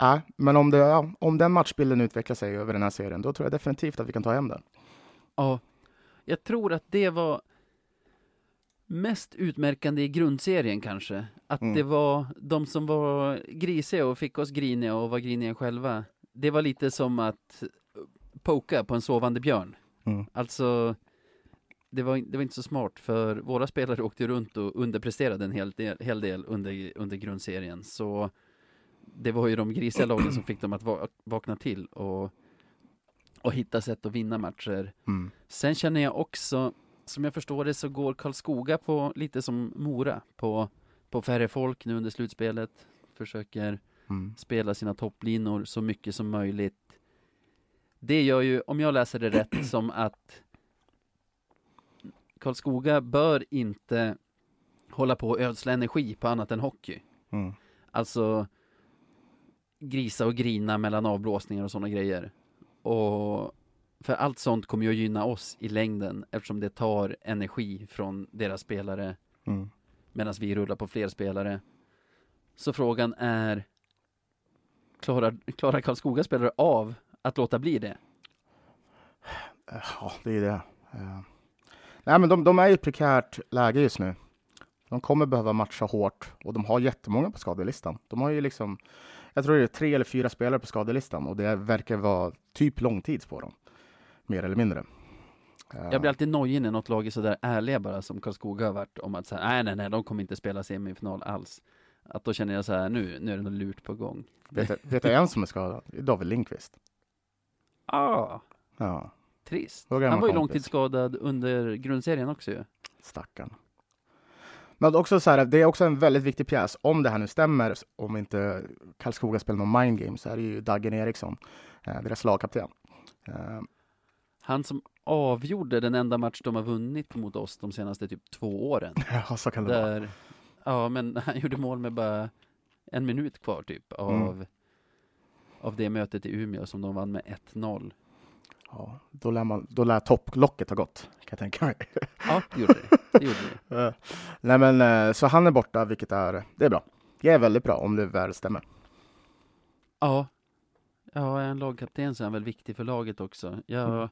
B: äh, men om, det, om den matchbilden utvecklar sig över den här serien, då tror jag definitivt att vi kan ta hem den.
A: Ja, jag tror att det var mest utmärkande i grundserien kanske. Att
B: Mm.
A: det var de som var grisiga och fick oss griniga och var griniga själva. Det var lite som att poka på en sovande björn.
B: Mm.
A: Alltså, det var, det var inte så smart för våra spelare åkte runt och underpresterade en hel del, hel del under, under grundserien. Så det var ju de grisiga lagen som fick dem att va- vakna till och, och hitta sätt att vinna matcher.
B: Mm.
A: Sen känner jag också, som jag förstår det så går Karlskoga på lite som Mora, på, på färre folk nu under slutspelet. Försöker
B: Mm.
A: spela sina topplinor så mycket som möjligt. Det gör ju, om jag läser det rätt, som att Karlskoga bör inte hålla på och ödsla energi på annat än hockey.
B: Mm.
A: Alltså grisa och grina mellan avblåsningar och sådana grejer. Och för allt sånt kommer ju att gynna oss i längden eftersom det tar energi från deras spelare
B: Mm.
A: medan vi rullar på fler spelare. Så frågan är, klarar, klarar Karlskoga spelare av att låta bli det?
B: Ja, det är det. Eh, Nej, men de, de är i ett prekärt läge just nu. De kommer behöva matcha hårt och de har jättemånga på skadelistan. De har ju liksom jag tror det är tre eller fyra spelare på skadelistan och det verkar vara typ långtids på dem. Mer eller mindre.
A: Jag blir alltid nojig när något lag är sådär ärliga bara som Karlskoga har varit om att säga nej, nej, nej, de kommer inte spela semifinal alls. Att då känner jag så här, nu, nu är det något lurt på gång.
B: Vet, du- en som är skadad? David Lindqvist.
A: Ah,
B: Ja,
A: trist. Han var ju
B: kompis.
A: långtidsskadad under grundserien också ju.
B: stackarn. Men också så här, det är också en väldigt viktig pjäs. Om det här nu stämmer, om inte Karlskoga spelar någon mind game, så är det ju Dagen Eriksson, eh, deras lagkapten. Eh,
A: Han som avgjorde den enda match de har vunnit mot oss de senaste typ två åren.
B: Ja, så kan det vara.
A: Där, ja men han gjorde mål med bara en minut kvar typ av,
B: Mm.
A: av det mötet i Umeå som de vann med 1-0.
B: Ja, då lär, man, då lär topplocket ha gått, kan jag tänka mig.
A: Ja, det gjorde det. det, gjorde det.
B: Nej, men eh, så han är borta, vilket är, det är bra. Det är väldigt bra om det väl stämmer.
A: Ja. Ja, är en lagkapten så är han väl viktig för laget också. Ja,
B: Mm.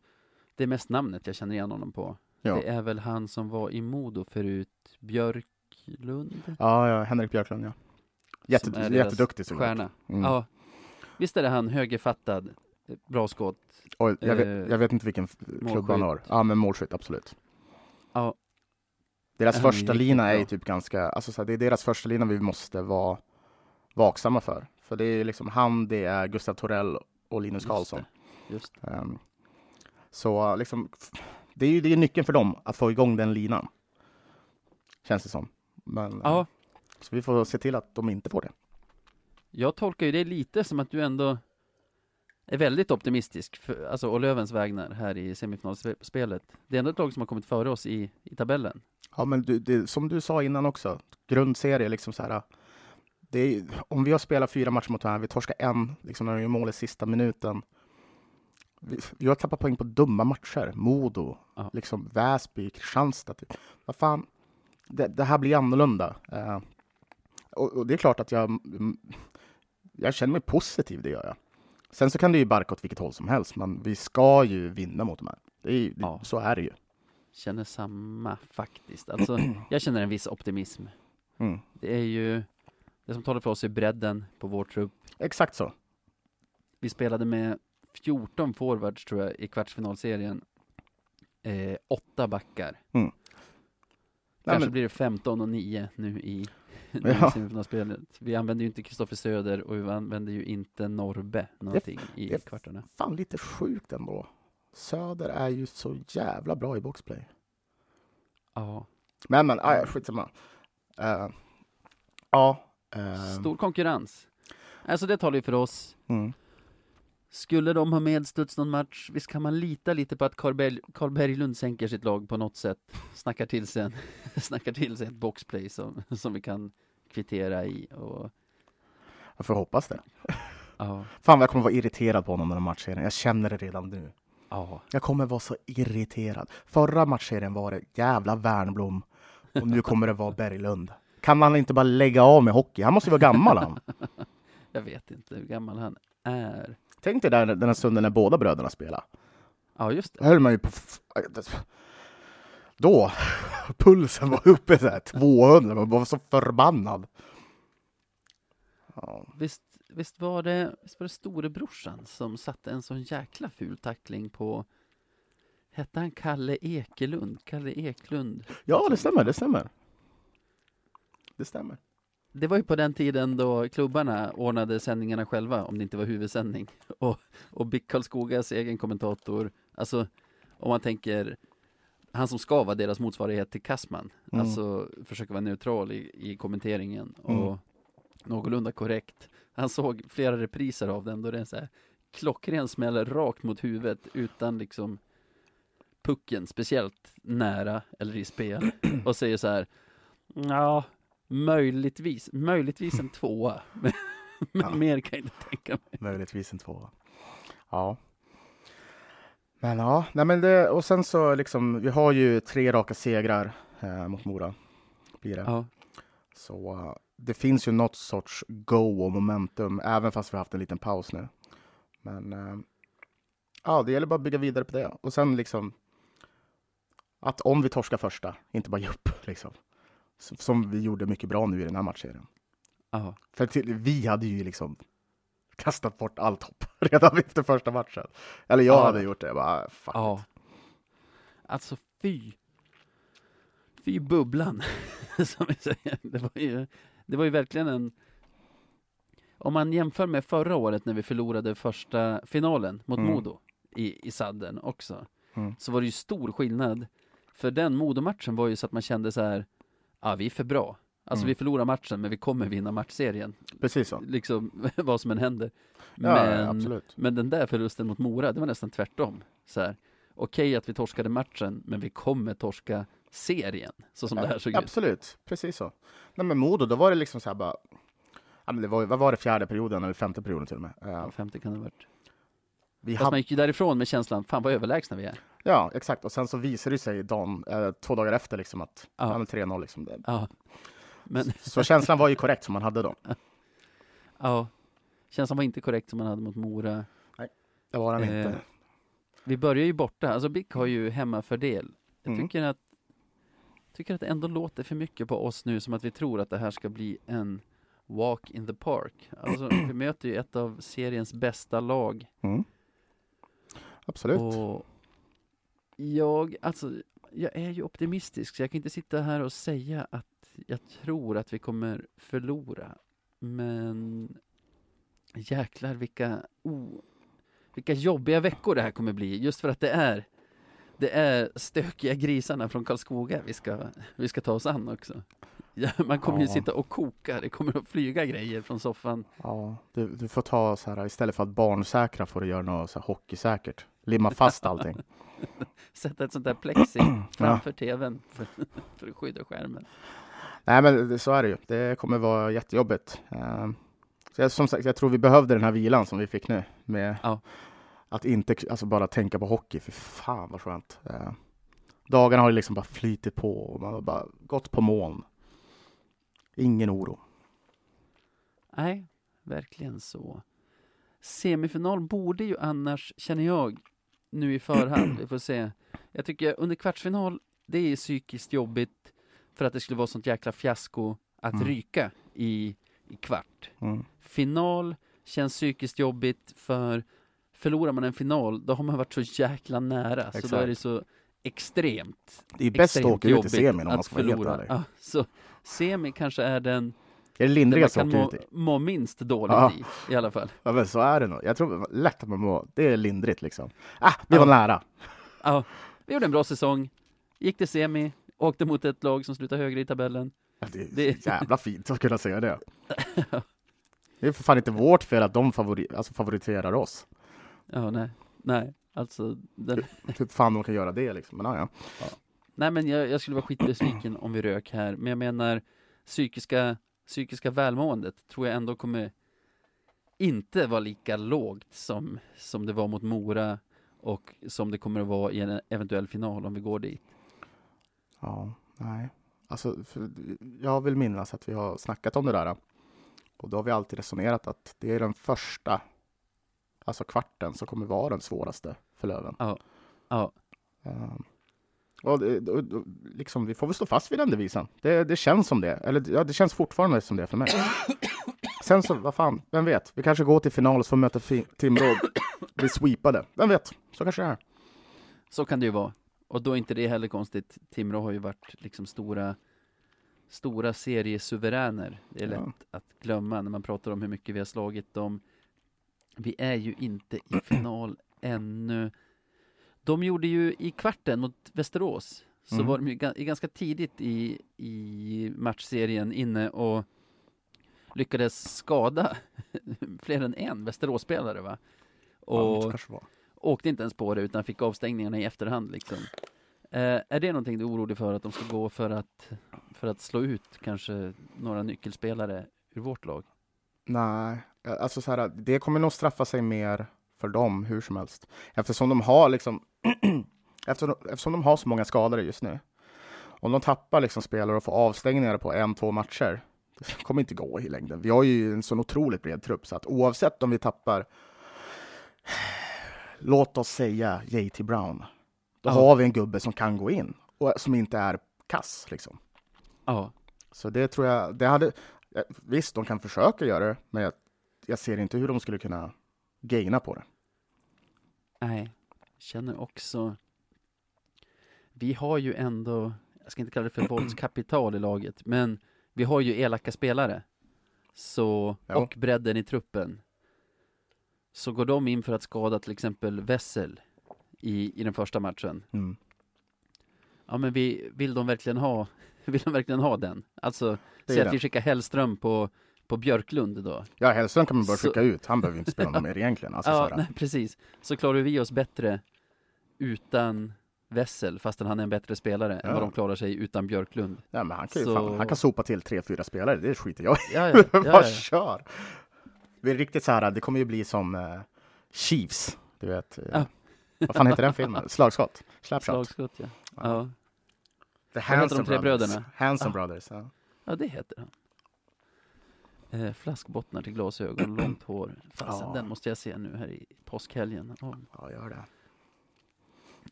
A: det är mest namnet jag känner igen honom på.
B: Ja,
A: Det är väl han som var i Modo förut, Björklund?
B: ja, ja Henrik Björklund, ja. Jätte,
A: Som är deras
B: jätteduktig såklart.
A: Stjärna.
B: Mm.
A: Ja. Visst är det han, högerfattad, bra skott.
B: Oj, jag, vet,
A: Eh,
B: jag vet inte vilken klubb han har. Ja, men målskytt, absolut.
A: Ja.
B: Deras
A: är
B: första lina är ju typ ganska, alltså så här, det är deras första lina vi måste vara vaksamma för. För det är liksom han, det är Gustav Torell och Linus
A: Just
B: Karlsson.
A: det, Just det.
B: Ehm, så liksom, det är ju det är nyckeln för dem, att få igång den linan. Känns det som. Men,
A: Ja,
B: eh, Så vi får se till att de inte får det.
A: jag tolkar ju det lite som att du ändå är väldigt optimistisk, för, alltså å Lövens vägnar här i semifinalspelet. Det är ändå ett lag som har kommit före oss i, i tabellen.
B: Ja, men du, det, som du sa innan också, grundserie liksom så här. Är, om vi har spelat fyra matcher mot varandra, vi torskar en, liksom när de gör mål i sista minuten. Vi, vi har tappat poäng på dumma matcher. Modo,
A: Ja.
B: liksom Väsby, Kristianstad. Typ. Vad fan, det, det här blir annorlunda. Eh, och, och det är klart att jag, mm, jag känner mig positiv, det gör jag. Sen så kan det ju barka åt vilket håll som helst, men vi ska ju vinna mot de här. Det är,
A: Ja.
B: Så är det ju.
A: Känner samma faktiskt. Alltså, jag känner en viss optimism.
B: Mm.
A: Det är ju, det som talar för oss är bredden på vår trupp.
B: Exakt så.
A: Vi spelade med 14 forwards tror jag i kvartsfinalserien. Eh, åtta backar.
B: Nej,
A: Kanske
B: men-
A: blir det 15 och 9 nu i,
B: Ja.
A: i semifinalspelet. Vi använder ju inte Kristoffer Söder och vi använder ju inte Norbe någonting i
B: det-
A: kvartarna.
B: fan lite sjukt ändå. Söder är ju så jävla bra i boxplay.
A: Ja.
B: Men men, aj, skitsamma. Uh, ja. eh,
A: Stor konkurrens. Alltså det talar ju för oss.
B: mm.
A: Skulle de ha medstuds någon match, visst kan man lita lite på att Carl, Berg, Carl Berglund sänker sitt lag på något sätt. Snackar till sig, en, snackar till sig ett boxplay som, som vi kan kvittera i. Och,
B: Jag får hoppas det.
A: ja,
B: Fan vad jag kommer vara irriterad på honom den här matchserien. Jag känner det redan nu.
A: ja,
B: Jag kommer vara så irriterad. Förra matchserien var det jävla Värnblom och nu kommer det vara Berglund. Kan han inte bara lägga av med hockey? Han måste ju vara gammal han.
A: jag vet inte hur gammal han är.
B: Tänk dig där den här stunden när båda bröderna spelade.
A: Ja, just det.
B: höll man ju på... f- Då, pulsen var uppe så här 200, man var så förbannad. Ja,
A: Visst, visst, var det, visst var det storebrorsan som satte en sån jäkla ful tackling på Hette han Kalle Ekelund? Kalle Eklund?
B: ja det stämmer, det stämmer. Det stämmer.
A: Det var ju på den tiden då klubbarna ordnade sändningarna själva, om det inte var huvudsändning. Och, och Bick Karlskogas egen kommentator, alltså om man tänker han som ska vara deras motsvarighet till Kassman,
B: Mm.
A: alltså försöka vara neutral i, i kommenteringen och
B: Mm.
A: någorlunda korrekt. Han såg flera repriser av den då det är så här klockren smäll rakt mot huvudet utan liksom pucken speciellt nära eller i spel och säger så här Ja, möjligtvis, möjligtvis en tvåa. Men, men
B: Ja.
A: mer kan jag inte tänka mig.
B: Möjligtvis en tvåa. Ja. Men ja, nej men det, och sen så liksom, vi har ju tre raka segrar eh, mot Mora. Blir det.
A: Ja,
B: Så eh, det finns ju något sorts go och momentum, även fast vi har haft en liten paus nu. Men eh, ja, det gäller bara att bygga vidare på det. Och sen liksom att om vi torskar första, inte bara ge upp liksom. Som vi gjorde mycket bra nu i den här matchserien.
A: ja,
B: För till, vi hade ju liksom kastat bort allt hopp redan efter första matchen. Eller jag
A: Ja.
B: hade gjort det. Jag bara, fuck
A: Ja. Alltså fy. Fy bubblan, som vi säger. Det var ju, det var ju verkligen en... Om man jämför med förra året när vi förlorade första finalen mot
B: Mm.
A: Modo i, i sadden också,
B: Mm.
A: så var det ju stor skillnad. För den Modo-matchen var ju så att man kände så här, ja vi är för bra. Alltså
B: Mm.
A: vi förlorar matchen, men vi kommer vinna matchserien.
B: Precis så.
A: Liksom vad som än händer.
B: Ja,
A: Men,
B: absolut.
A: men den där förlusten mot Mora, det var nästan tvärtom. Så här, okej att vi torskade matchen, men vi kommer torska serien, så som det här såg ut.
B: Absolut, precis så. Nej men Modo, då var det liksom så här bara, ja, men det var, vad var det, fjärde perioden eller femte perioden till och med? Eh,
A: Ja, femte kan det ha varit.
B: Vi
A: Fast
B: hade,
A: man gick ju därifrån med känslan, fan vad överlägsna vi är.
B: ja, exakt. Och sen så visade det sig dagen, eh, två dagar efter liksom att,
A: Ja.
B: ja, men 3-0 liksom. Det.
A: Ja. Men,
B: Så känslan var ju korrekt som man hade då.
A: ja. Känslan var inte korrekt som man hade mot Mora.
B: Det var han
A: Eh,
B: inte.
A: Vi börjar ju borta, alltså BIK har ju hemmafördel. Jag
B: Mm.
A: tycker att tycker att det ändå låter för mycket på oss nu som att vi tror att det här ska bli en walk in the park. Alltså, vi möter ju ett av seriens bästa lag.
B: Mm. Absolut.
A: Och jag, alltså, jag är ju optimistisk, så jag kan inte sitta här och säga att jag tror att vi kommer förlora. Men jäklar vilka, oh, vilka jobbiga veckor det här kommer bli, just för att det är det är stökiga grisarna från Karlskoga vi ska, vi ska ta oss an också. Man kommer ju
B: Ja.
A: sitta och koka, det kommer att flyga grejer från soffan.
B: Ja, du, du får ta så här, istället för att barnsäkra får du göra något så här hockeysäkert. Limma fast allting.
A: Sätta ett sånt där plexi framför tvn för, för att skydda skärmen.
B: Nej, men så är det ju. Det kommer vara jättejobbigt. Eh, så jag, som sagt, jag tror vi behövde den här vilan som vi fick nu med
A: Ja.
B: att inte alltså bara tänka på hockey. För fan vad skönt. Eh, dagarna har liksom bara flytit på och man har bara gått på moln. Ingen oro.
A: Nej, verkligen så. Semifinal borde ju annars, känner jag, nu i förhand, vi får se. Jag tycker under kvartsfinal, det är psykiskt jobbigt för att det skulle vara sånt jäkla fiasko att
B: Mm.
A: ryka i, i kvart.
B: Mm.
A: Final känns psykiskt jobbigt för förlorar man en final, då har man varit så jäkla nära, så då
B: Exakt.
A: är det så extremt,
B: Det är bäst att åka ut i semin om man ska vara helt ärlig.
A: Ja, så semi kanske är den
B: är det
A: det man kan må, må minst dåligt
B: Ja.
A: i, i alla fall.
B: Ja, men så är det nog. Jag tror lätt att man mår. Det är lindrigt liksom. Ah, vi
A: Ja.
B: var nära.
A: Ja, vi gjorde en bra säsong, gick till semi, åkte mot ett lag som slutar högre i tabellen.
B: Ja, Det är
A: Det-
B: jävla fint att kunna säga det. Det är för fan inte vårt fel att de favori alltså favoriterar oss.
A: Ja, nej, nej, alltså, den,
B: Hur fan de kan göra det liksom. Men ja, ja.
A: nej men jag, jag skulle vara skitbesviken om vi rök här, men jag menar psykiska, psykiska välmåendet tror jag ändå kommer inte vara lika lågt som, som det var mot Mora och som det kommer att vara i en eventuell final om vi går dit.
B: ja nej. Alltså, jag vill minnas att vi har snackat om det där. Och då har vi alltid resonerat att det är den första, alltså kvarten, som kommer vara den svåraste för Löven.
A: Ja,
B: Um, och och, liksom, vi får väl stå fast vid den devisen. Det, det känns som det. Eller ja, det känns fortfarande som det för mig. Sen så, vad fan, vem vet? Vi kanske går till final och så får möta Timrå och blir sweepade. Vem vet? Så kanske det är.
A: Så kan det ju vara. Och då är inte det heller konstigt. Timrå har ju varit liksom stora, stora seriesuveräner. Det är lätt
B: Ja.
A: att glömma när man pratar om hur mycket vi har slagit dem. Vi är ju inte i final ännu. De gjorde ju i kvarten mot Västerås, så
B: Mm.
A: var de ju ganska tidigt i, i matchserien inne och lyckades skada fler än en Västeråsspelare va?
B: Ja,
A: Och
B: var.
A: åkte inte ens på det utan fick avstängningarna i efterhand liksom. Eh, är det någonting du är orolig för att de ska gå för att, för att slå ut kanske några nyckelspelare ur vårt lag?
B: Nej, alltså så här, det kommer nog straffa sig mer för dem hur som helst. Eftersom de har liksom eftersom, eftersom de har så många skadade just nu. Om de tappar liksom spelare och får avstängningar på en, två matcher. Det kommer inte gå i längden. Vi har ju en sån otroligt bred trupp så att oavsett om vi tappar låt oss säga JT Brown. Då
A: Ja.
B: har vi en gubbe som kan gå in och som inte är kass liksom.
A: Ja,
B: Så det tror jag, det hade, visst de kan försöka göra det, men jag jag ser inte hur de skulle kunna gaina på det.
A: Nej, känner också. Vi har ju ändå, jag ska inte kalla det för våldskapital i laget, men vi har ju elaka spelare. Så,
B: Jo.
A: och bredden i truppen. Så går de in för att skada till exempel Wessel i, i den första matchen.
B: Mm.
A: Ja men vi, vill de verkligen ha, vill de verkligen ha den? Alltså, säg att vi skickar Hellström på, på Björklund då.
B: Ja, Hellström kan man bara
A: Så-
B: skicka ut. Han behöver inte spela någon mer egentligen. Alltså,
A: ja, nej, precis. Så klarar vi oss bättre utan Wessel, fastän han är en bättre spelare än
B: Ja.
A: vad de klarar sig utan Björklund.
B: Ja, men han, kan ju
A: Så-
B: fan, han kan sopa till tre, fyra spelare. Det skiter jag i.
A: Ja, ja, ja,
B: Bara
A: ja.
B: kör! Det är riktigt så här, det kommer ju bli som eh, Chiefs. Du vet.
A: Ja.
B: Vad fan heter den filmen? Slagskott? Slapshot?
A: Slagskott ja. ja.
B: The
A: heter de
B: Hanson
A: tre
B: Brothers.
A: bröderna?
B: Hanson. Brothers. Ja.
A: Ja, det heter han. Eh, flaskbottnar till glasögon, långt hår. Fasen,
B: Ja.
A: den måste jag se nu här i påskhelgen. Om,
B: ja, gör det.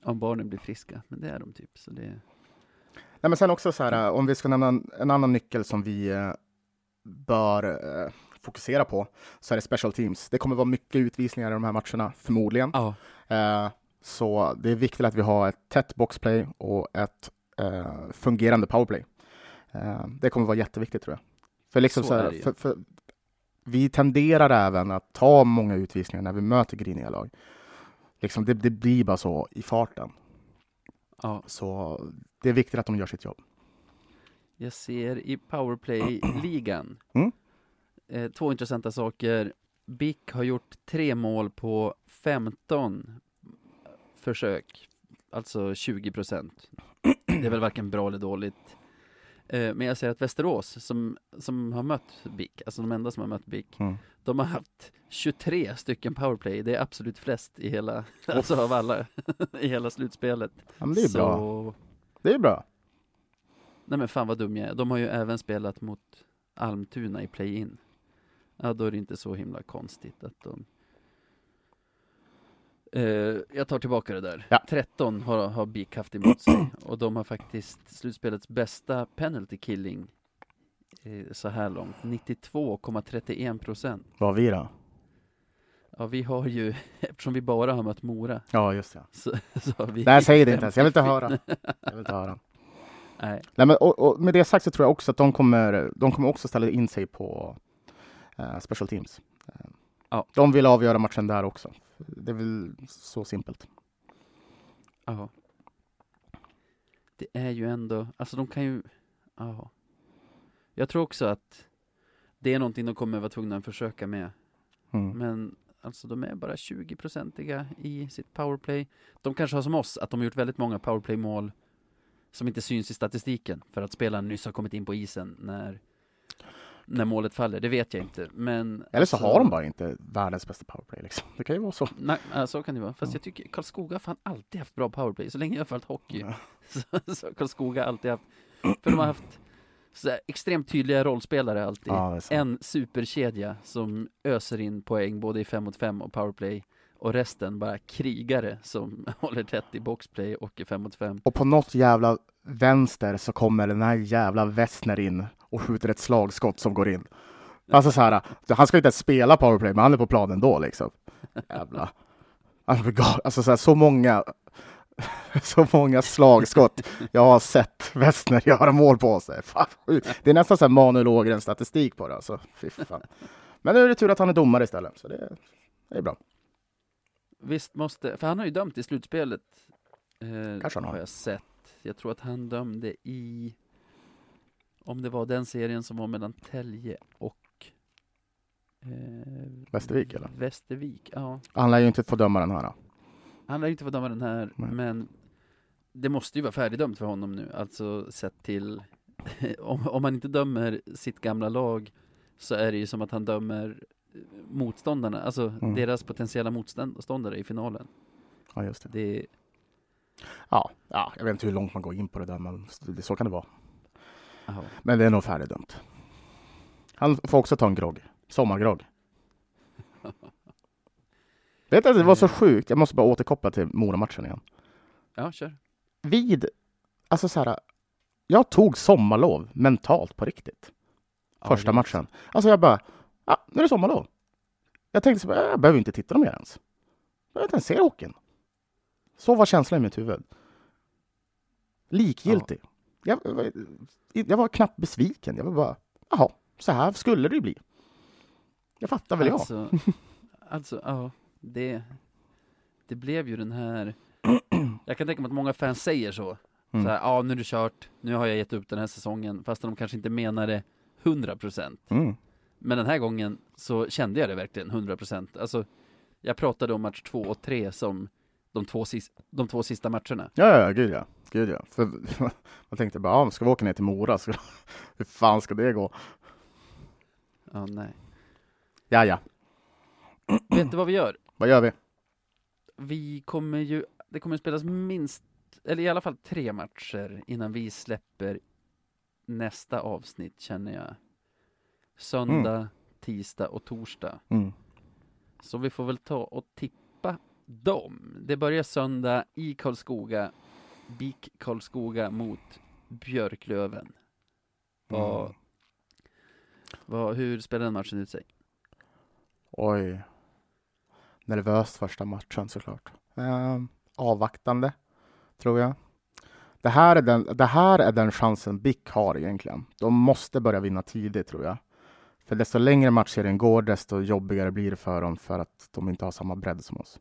A: om barnen blir friska. Men det är de typ. Så det,
B: Nej, men sen också så här, eh, om vi ska nämna en, en annan nyckel som vi eh, bör eh, fokusera på, så är det special teams. Det kommer vara mycket utvisningar i de här matcherna, förmodligen.
A: ja,
B: Eh, så det är viktigt att vi har ett tätt boxplay och ett eh, fungerande powerplay. Det kommer vara jätteviktigt tror jag. För liksom
A: Så
B: så
A: är
B: här, för, för, vi tenderar även att ta många utvisningar när vi möter griniga lag. Liksom det, det blir bara så i farten.
A: ja.
B: Så det är viktigt att de gör sitt jobb.
A: Jag ser i powerplay-ligan
B: Mm.
A: eh, två intressanta saker. Bick har gjort tre mål på 15 försök, alltså 20 procent. Det är väl varken bra eller dåligt. Eh, men jag ser att Västerås, som, som har mött Bick, alltså de enda som har mött Bick,
B: Mm.
A: de har haft 23 stycken powerplay. Det är absolut flest i hela, alltså av alla, i hela slutspelet.
B: Ja, men det är
A: Så,
B: bra. Det är bra.
A: Nej men fan vad dum jag är. De har ju även spelat mot Almtuna i play-in. Ja, då är det inte så himla konstigt att de... Eh, jag tar tillbaka det där.
B: Ja.
A: 13 har, har BIK haft emot sig och de har faktiskt slutspelets bästa penalty killing eh, så här långt. 92,31 procent.
B: Vad har vi då?
A: Ja, vi har ju, eftersom vi bara har mött Mora,
B: Ja, just det.
A: så, så har vi...
B: Nej, säg det inte ens. Jag vill inte höra. Jag vill inte höra.
A: Nej,
B: Nej, men, och, och med det sagt så tror jag också att de kommer, de kommer också ställa in sig på eh, special teams.
A: Ja.
B: De vill avgöra matchen där också. Det är väl så simpelt.
A: Ja. Det är ju ändå, alltså de kan ju, ja. Jag tror också att det är någonting de kommer vara tvungna att försöka med.
B: Mm.
A: Men alltså de är bara 20-procentiga i sitt powerplay. De kanske har som oss, att de har gjort väldigt många powerplay-mål som inte syns i statistiken för att spelaren nyss har kommit in på isen när, när målet faller. Det vet jag inte. Men
B: Eller så
A: alltså-
B: har de bara inte världens bästa powerplay. Liksom. Det kan ju vara så.
A: Nej, så kan det vara. Fast
B: Ja.
A: jag tycker Karlskoga har fan alltid haft bra powerplay. Så länge jag har följt hockey
B: Ja.
A: så, så har Karlskoga alltid haft, för de har haft här, extremt tydliga rollspelare alltid.
B: Ja,
A: en superkedja som öser in poäng både i 5 mot 5 och powerplay och resten bara krigare som håller tätt i boxplay och i 5 mot 5.
B: Och på något jävla vänster så kommer den här jävla Westner in och skjuter ett slagskott som går in. Alltså så här, han ska inte ens spela powerplay, men han är på planen då liksom. Jävla. Alltså, Alltså så, här, så många så många slagskott jag har sett Westner göra mål på sig. Fan, det är nästan så här Manuel Ågren statistik på det. Alltså. Fy fan. Men nu är det tur att han är domare istället, så det, det är bra.
A: Visst måste, för han har ju dömt i slutspelet. Eh,
B: Kanske han har.
A: har jag sett. Jag tror att han dömde i, om det var den serien som var mellan Tälje och eh,
B: Västervik, eller?
A: Västervik, ja.
B: Han lär ju inte få döma den här.
A: Han lär ju inte få döma den här,
B: Nej.
A: men det måste ju vara färdigdömt för honom nu, alltså sett till om, om han inte dömer sitt gamla lag så är det ju som att han dömer eh, motståndarna, alltså
B: Mm.
A: deras potentiella motståndare i finalen.
B: Ja, just det.
A: Det,
B: Ja, ja, jag vet inte hur långt man går in på det där, men det- så kan det vara.
A: Aha.
B: Men det är nog färdigdömt. Han får också ta en grogg. Sommargrogg. Vet du, det var så sjukt. Jag måste bara återkoppla till Mora-matchen igen.
A: Ja, kör.
B: Vid, alltså så här, jag tog sommarlov mentalt på riktigt.
A: Ja,
B: Första
A: det-
B: matchen. Alltså jag bara, ja, nu är det sommarlov. Jag tänkte så, jag behöver inte titta mer ens. Jag behöver inte ens se hockeyn. Så var känslan i mitt huvud. Likgiltig. Jag, jag, jag var knappt besviken. Jag var bara, jaha, så här skulle det ju bli. Jag fattar väl
A: alltså, jag. Alltså, ja, det, det blev ju den här Jag kan tänka mig att många fans säger så. Mm. Så här, ja nu är det kört, nu har jag gett upp den här säsongen, fast de kanske inte menar det 100%. Mm. Men den här gången så kände jag det verkligen 100%. Alltså, jag pratade om match två och tre som de två, sis de två sista matcherna.
B: Ja, ja, gud ja. Gud ja. För, man tänkte bara, ja, ska vi åka ner till Mora? Så, hur fan ska det gå?
A: Ja, nej.
B: Ja, ja.
A: Vet du vad vi gör?
B: Vad gör vi?
A: Vi kommer ju, det kommer att spelas minst, eller i alla fall tre matcher innan vi släpper nästa avsnitt känner jag. Söndag, mm. tisdag och torsdag. Mm. Så vi får väl ta och tippa dem. Det börjar söndag i Karlskoga, BIK Karlskoga mot Björklöven. Vad, mm. vad, hur spelar den matchen ut sig?
B: Oj. Nervöst första matchen såklart. Eh, avvaktande, tror jag. Det här, är den, det här är den chansen BIK har egentligen. De måste börja vinna tidigt, tror jag. För desto längre matchserien går, desto jobbigare blir det för dem för att de inte har samma bredd som oss.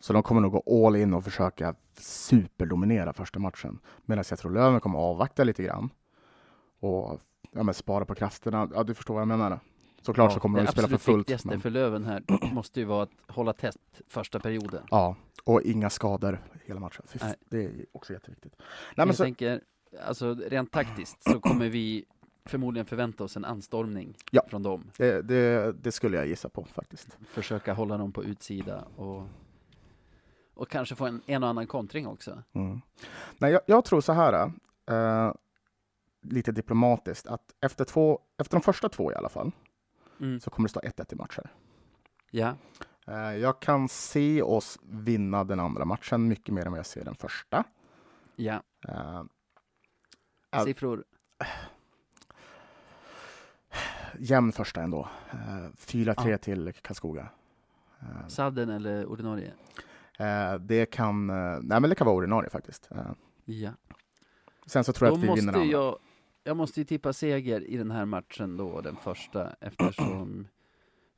B: Så de kommer nog gå all in och försöka superdominera första matchen. Medan jag tror Löven kommer avvakta lite grann. Och ja, spara på krafterna. Ja, du förstår vad jag menar. Såklart ja, så kommer de spela för fullt. Det
A: viktigaste men... för Löven här måste ju vara att hålla tätt första perioden.
B: Ja, och inga skador hela matchen. Nej. Det är också jätteviktigt. Nej,
A: men jag så... tänker, alltså rent taktiskt så kommer vi förmodligen förvänta oss en anstormning ja, från dem.
B: Det, det, det, skulle jag gissa på faktiskt.
A: Försöka hålla dem på utsida och, och kanske få en, en och annan kontring också. Mm.
B: Nej, jag, jag, tror så här, äh, lite diplomatiskt, att efter, två, efter de första två i alla fall, mm. så kommer det stå 1-1 i matcher.
A: Ja.
B: Äh, jag kan se oss vinna den andra matchen mycket mer än vad jag ser den första.
A: Ja. Äh, Siffror?
B: jämn första ändå. 4-3 ja. till Karlskoga.
A: Sadden eller ordinarie?
B: Det kan, nej men det kan vara ordinarie faktiskt.
A: Ja.
B: Sen så tror jag då att vi vinner
A: jag, jag måste ju tippa seger i den här matchen då, den första, eftersom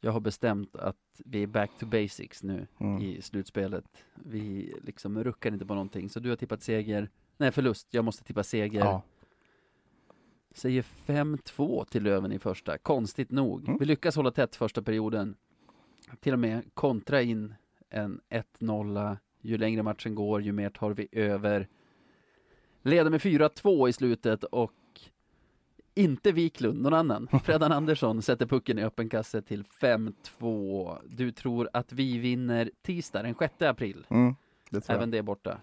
A: jag har bestämt att vi är back to basics nu mm. i slutspelet. Vi liksom ruckar inte på någonting, så du har tippat seger, nej förlust, jag måste tippa seger. Ja. Säger 5-2 till Löven i första, konstigt nog. Mm. Vi lyckas hålla tätt första perioden. Till och med kontra in en 1-0. Ju längre matchen går, ju mer tar vi över. Leder med 4-2 i slutet och inte Wiklund, någon annan. Fredan Andersson sätter pucken i öppen kasse till 5-2. Du tror att vi vinner tisdag den 6 april. Mm, det Även det borta.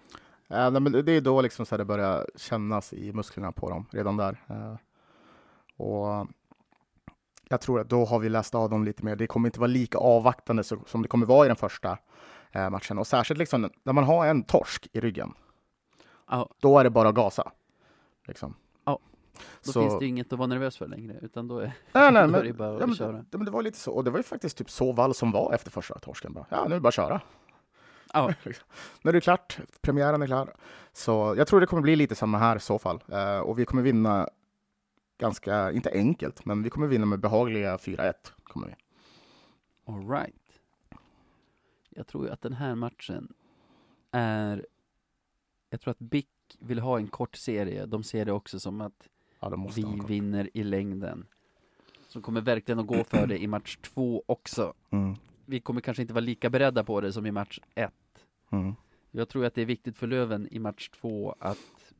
B: Ja, men det är då liksom så det börjar kännas i musklerna på dem, redan där. Uh, och jag tror att då har vi läst av dem lite mer. Det kommer inte vara lika avvaktande som det kommer vara i den första uh, matchen. Och särskilt liksom när man har en torsk i ryggen. Oh. Då är det bara att gasa. Liksom.
A: Oh. Då så... finns det inget att vara nervös för längre, utan då är, nej, nej, är det bara att ja, köra.
B: Men, det var lite så, och det var ju faktiskt typ så vall som var efter första torsken. Bara, ja, nu är det bara att köra. Ja. När det är klart, premiären är klar. Så jag tror det kommer bli lite samma här i så fall. Uh, och vi kommer vinna ganska, inte enkelt, men vi kommer vinna med behagliga 4-1. Kommer vi.
A: All right. Jag tror ju att den här matchen är, jag tror att BIK vill ha en kort serie. De ser det också som att ja, vi vinner i längden. Så kommer verkligen att gå för det i match två också. Mm. Vi kommer kanske inte vara lika beredda på det som i match ett. Mm. Jag tror att det är viktigt för Löven i match två att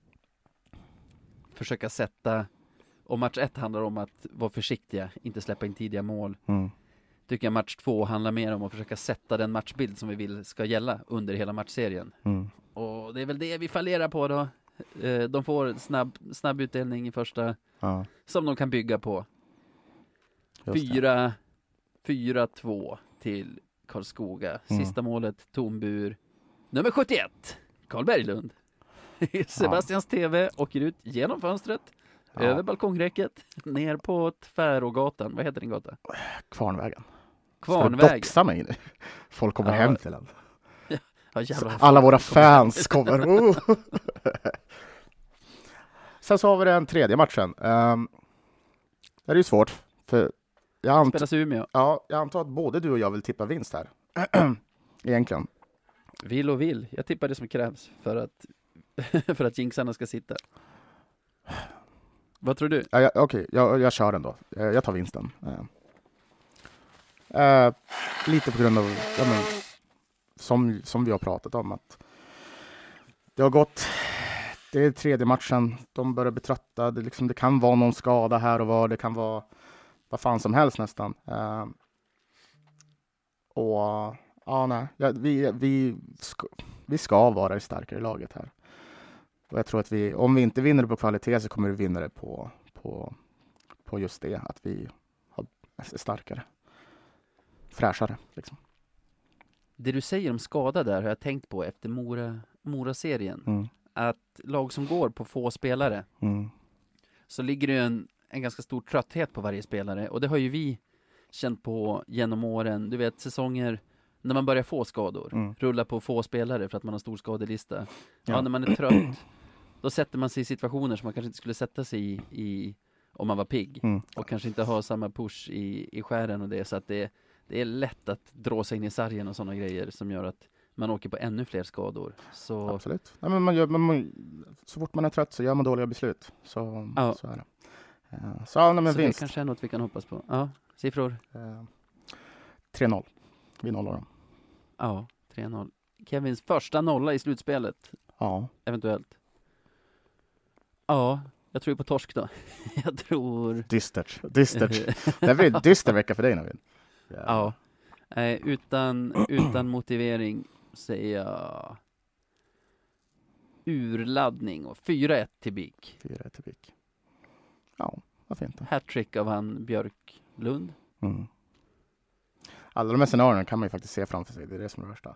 A: försöka sätta, och match ett handlar om att vara försiktiga, inte släppa in tidiga mål. Mm. Tycker jag match två handlar mer om att försöka sätta den matchbild som vi vill ska gälla under hela matchserien. Mm. Och det är väl det vi fallerar på då. Eh, de får snabb, snabb utdelning i första, ja. som de kan bygga på. Fyra, fyra, två till Karlskoga. Mm. Sista målet, Tombur. Nummer 71, Karl Berglund. Sebastians ja. TV åker ut genom fönstret, ja. över balkongräcket, ner på Tvärågatan. Vad heter din gata?
B: Kvarnvägen.
A: Kvarnvägen.
B: doxa mig nu? Folk kommer
A: Ja.
B: hem till en.
A: Ja.
B: Alla våra fans kommer. Oh. Sen så har vi den tredje matchen. Um, det är ju svårt. För jag, ant
A: Spelas i Umeå.
B: ja, jag antar att både du och jag vill tippa vinst här. Egentligen.
A: Vill och vill. Jag tippar det som krävs för att, för att jinxarna ska sitta. Vad tror du?
B: Ja, ja, Okej, jag, jag kör den då. Eh, jag tar vinsten. Eh. eh, lite på grund av, ja, men, som, som vi har pratat om, att det har gått, det är tredje matchen, de börjar bli trötta, det, liksom, det kan vara någon skada här och var, det kan vara vad fan som helst nästan. Eh, och ja, nej, ja, vi, vi, ska, vi ska vara det starkare laget här. Och jag tror att vi, om vi inte vinner det på kvalitet så kommer vi vinna det på, på, på just det, att vi är starkare. Fräschare, liksom.
A: Det du säger om skada där har jag tänkt på efter Mora, Mora-serien.
B: Mm.
A: Att lag som går på få spelare
B: Mm.
A: så ligger det en, en ganska stor trötthet på varje spelare och det har ju vi känt på genom åren. Du vet säsonger när man börjar få skador,
B: Mm.
A: rulla på få spelare för att man har stor skadelista. Ja.
B: Ja.
A: när man är trött, då sätter man sig i situationer som man kanske inte skulle sätta sig i, i om man var pigg
B: Mm.
A: och kanske inte har samma push i, i skären och det så att det, det är lätt att dra sig in i sargen och sådana grejer som gör att man åker på ännu fler skador. Så
B: Absolut. Nej, men man gör, man, så fort man är trött så gör man dåliga beslut. Så,
A: Ja.
B: så är det. Eh, Så, ja, nej, men
A: Så det
B: vinst.
A: kanske är något vi kan hoppas på. Ja, siffror?
B: Eh, 3-0. Vi nollar dem.
A: Ja, 3-0. Kevins första nolla i slutspelet,
B: Ja.
A: eventuellt. Ja, jag tror på torsk då. jag tror...
B: Dystert. Dystert. det blir en dyster vecka för dig Navid.
A: ja. Eh, utan, utan motivering säger jag urladdning och 4-1 till BIK.
B: 4 till BIK. Ja, vad fint.
A: Hattrick av han Björklund.
B: Mm. Alla de här scenarierna kan man ju faktiskt se framför sig. Det är det som är det värsta.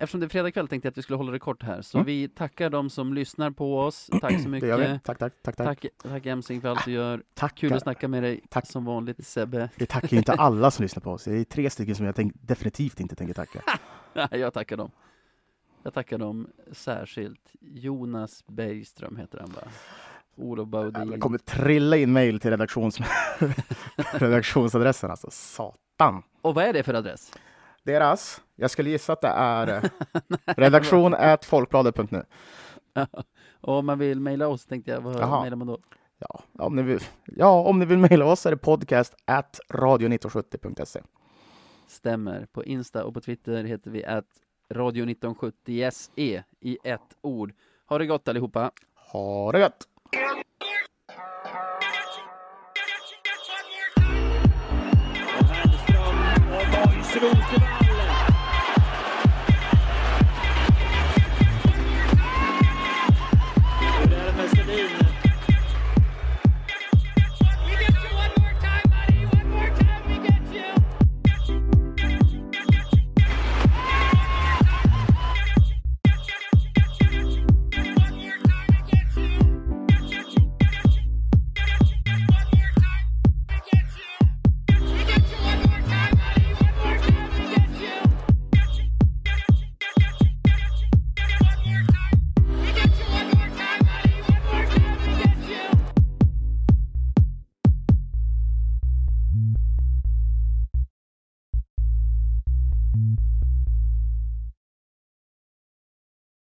A: Eftersom det är fredag kväll tänkte jag att vi skulle hålla det kort här, så
B: Mm.
A: vi tackar de som lyssnar på oss. Tack så
B: Det
A: mycket.
B: Tack, tack, tack. tack.
A: Tack, tack Emsing för allt du gör.
B: tack.
A: Kul att snacka med dig
B: Tack.
A: som vanligt Sebbe.
B: Vi tackar ju inte alla som lyssnar på oss. Det är tre stycken som jag tänk, definitivt inte tänker tacka.
A: Jag tackar dem. Jag tackar dem särskilt. Jonas Bergström heter han va? Olof
B: Det
A: Baudin.
B: kommer trilla in mail till redaktions... redaktionsadressen alltså. Satan.
A: Och vad är det för adress?
B: Deras, jag skulle gissa att det är eh, redaktion folkbladet.nu.
A: Om man vill mejla oss tänkte jag, vad mejlar man då?
B: Ja, om ni vill, ja, om ni vill mejla oss är det podcast at radio1970.se.
A: Stämmer. På Insta och på Twitter heter vi att radio1970 SE i ett ord. Ha det gott allihopa!
B: Ha det gött!
C: Och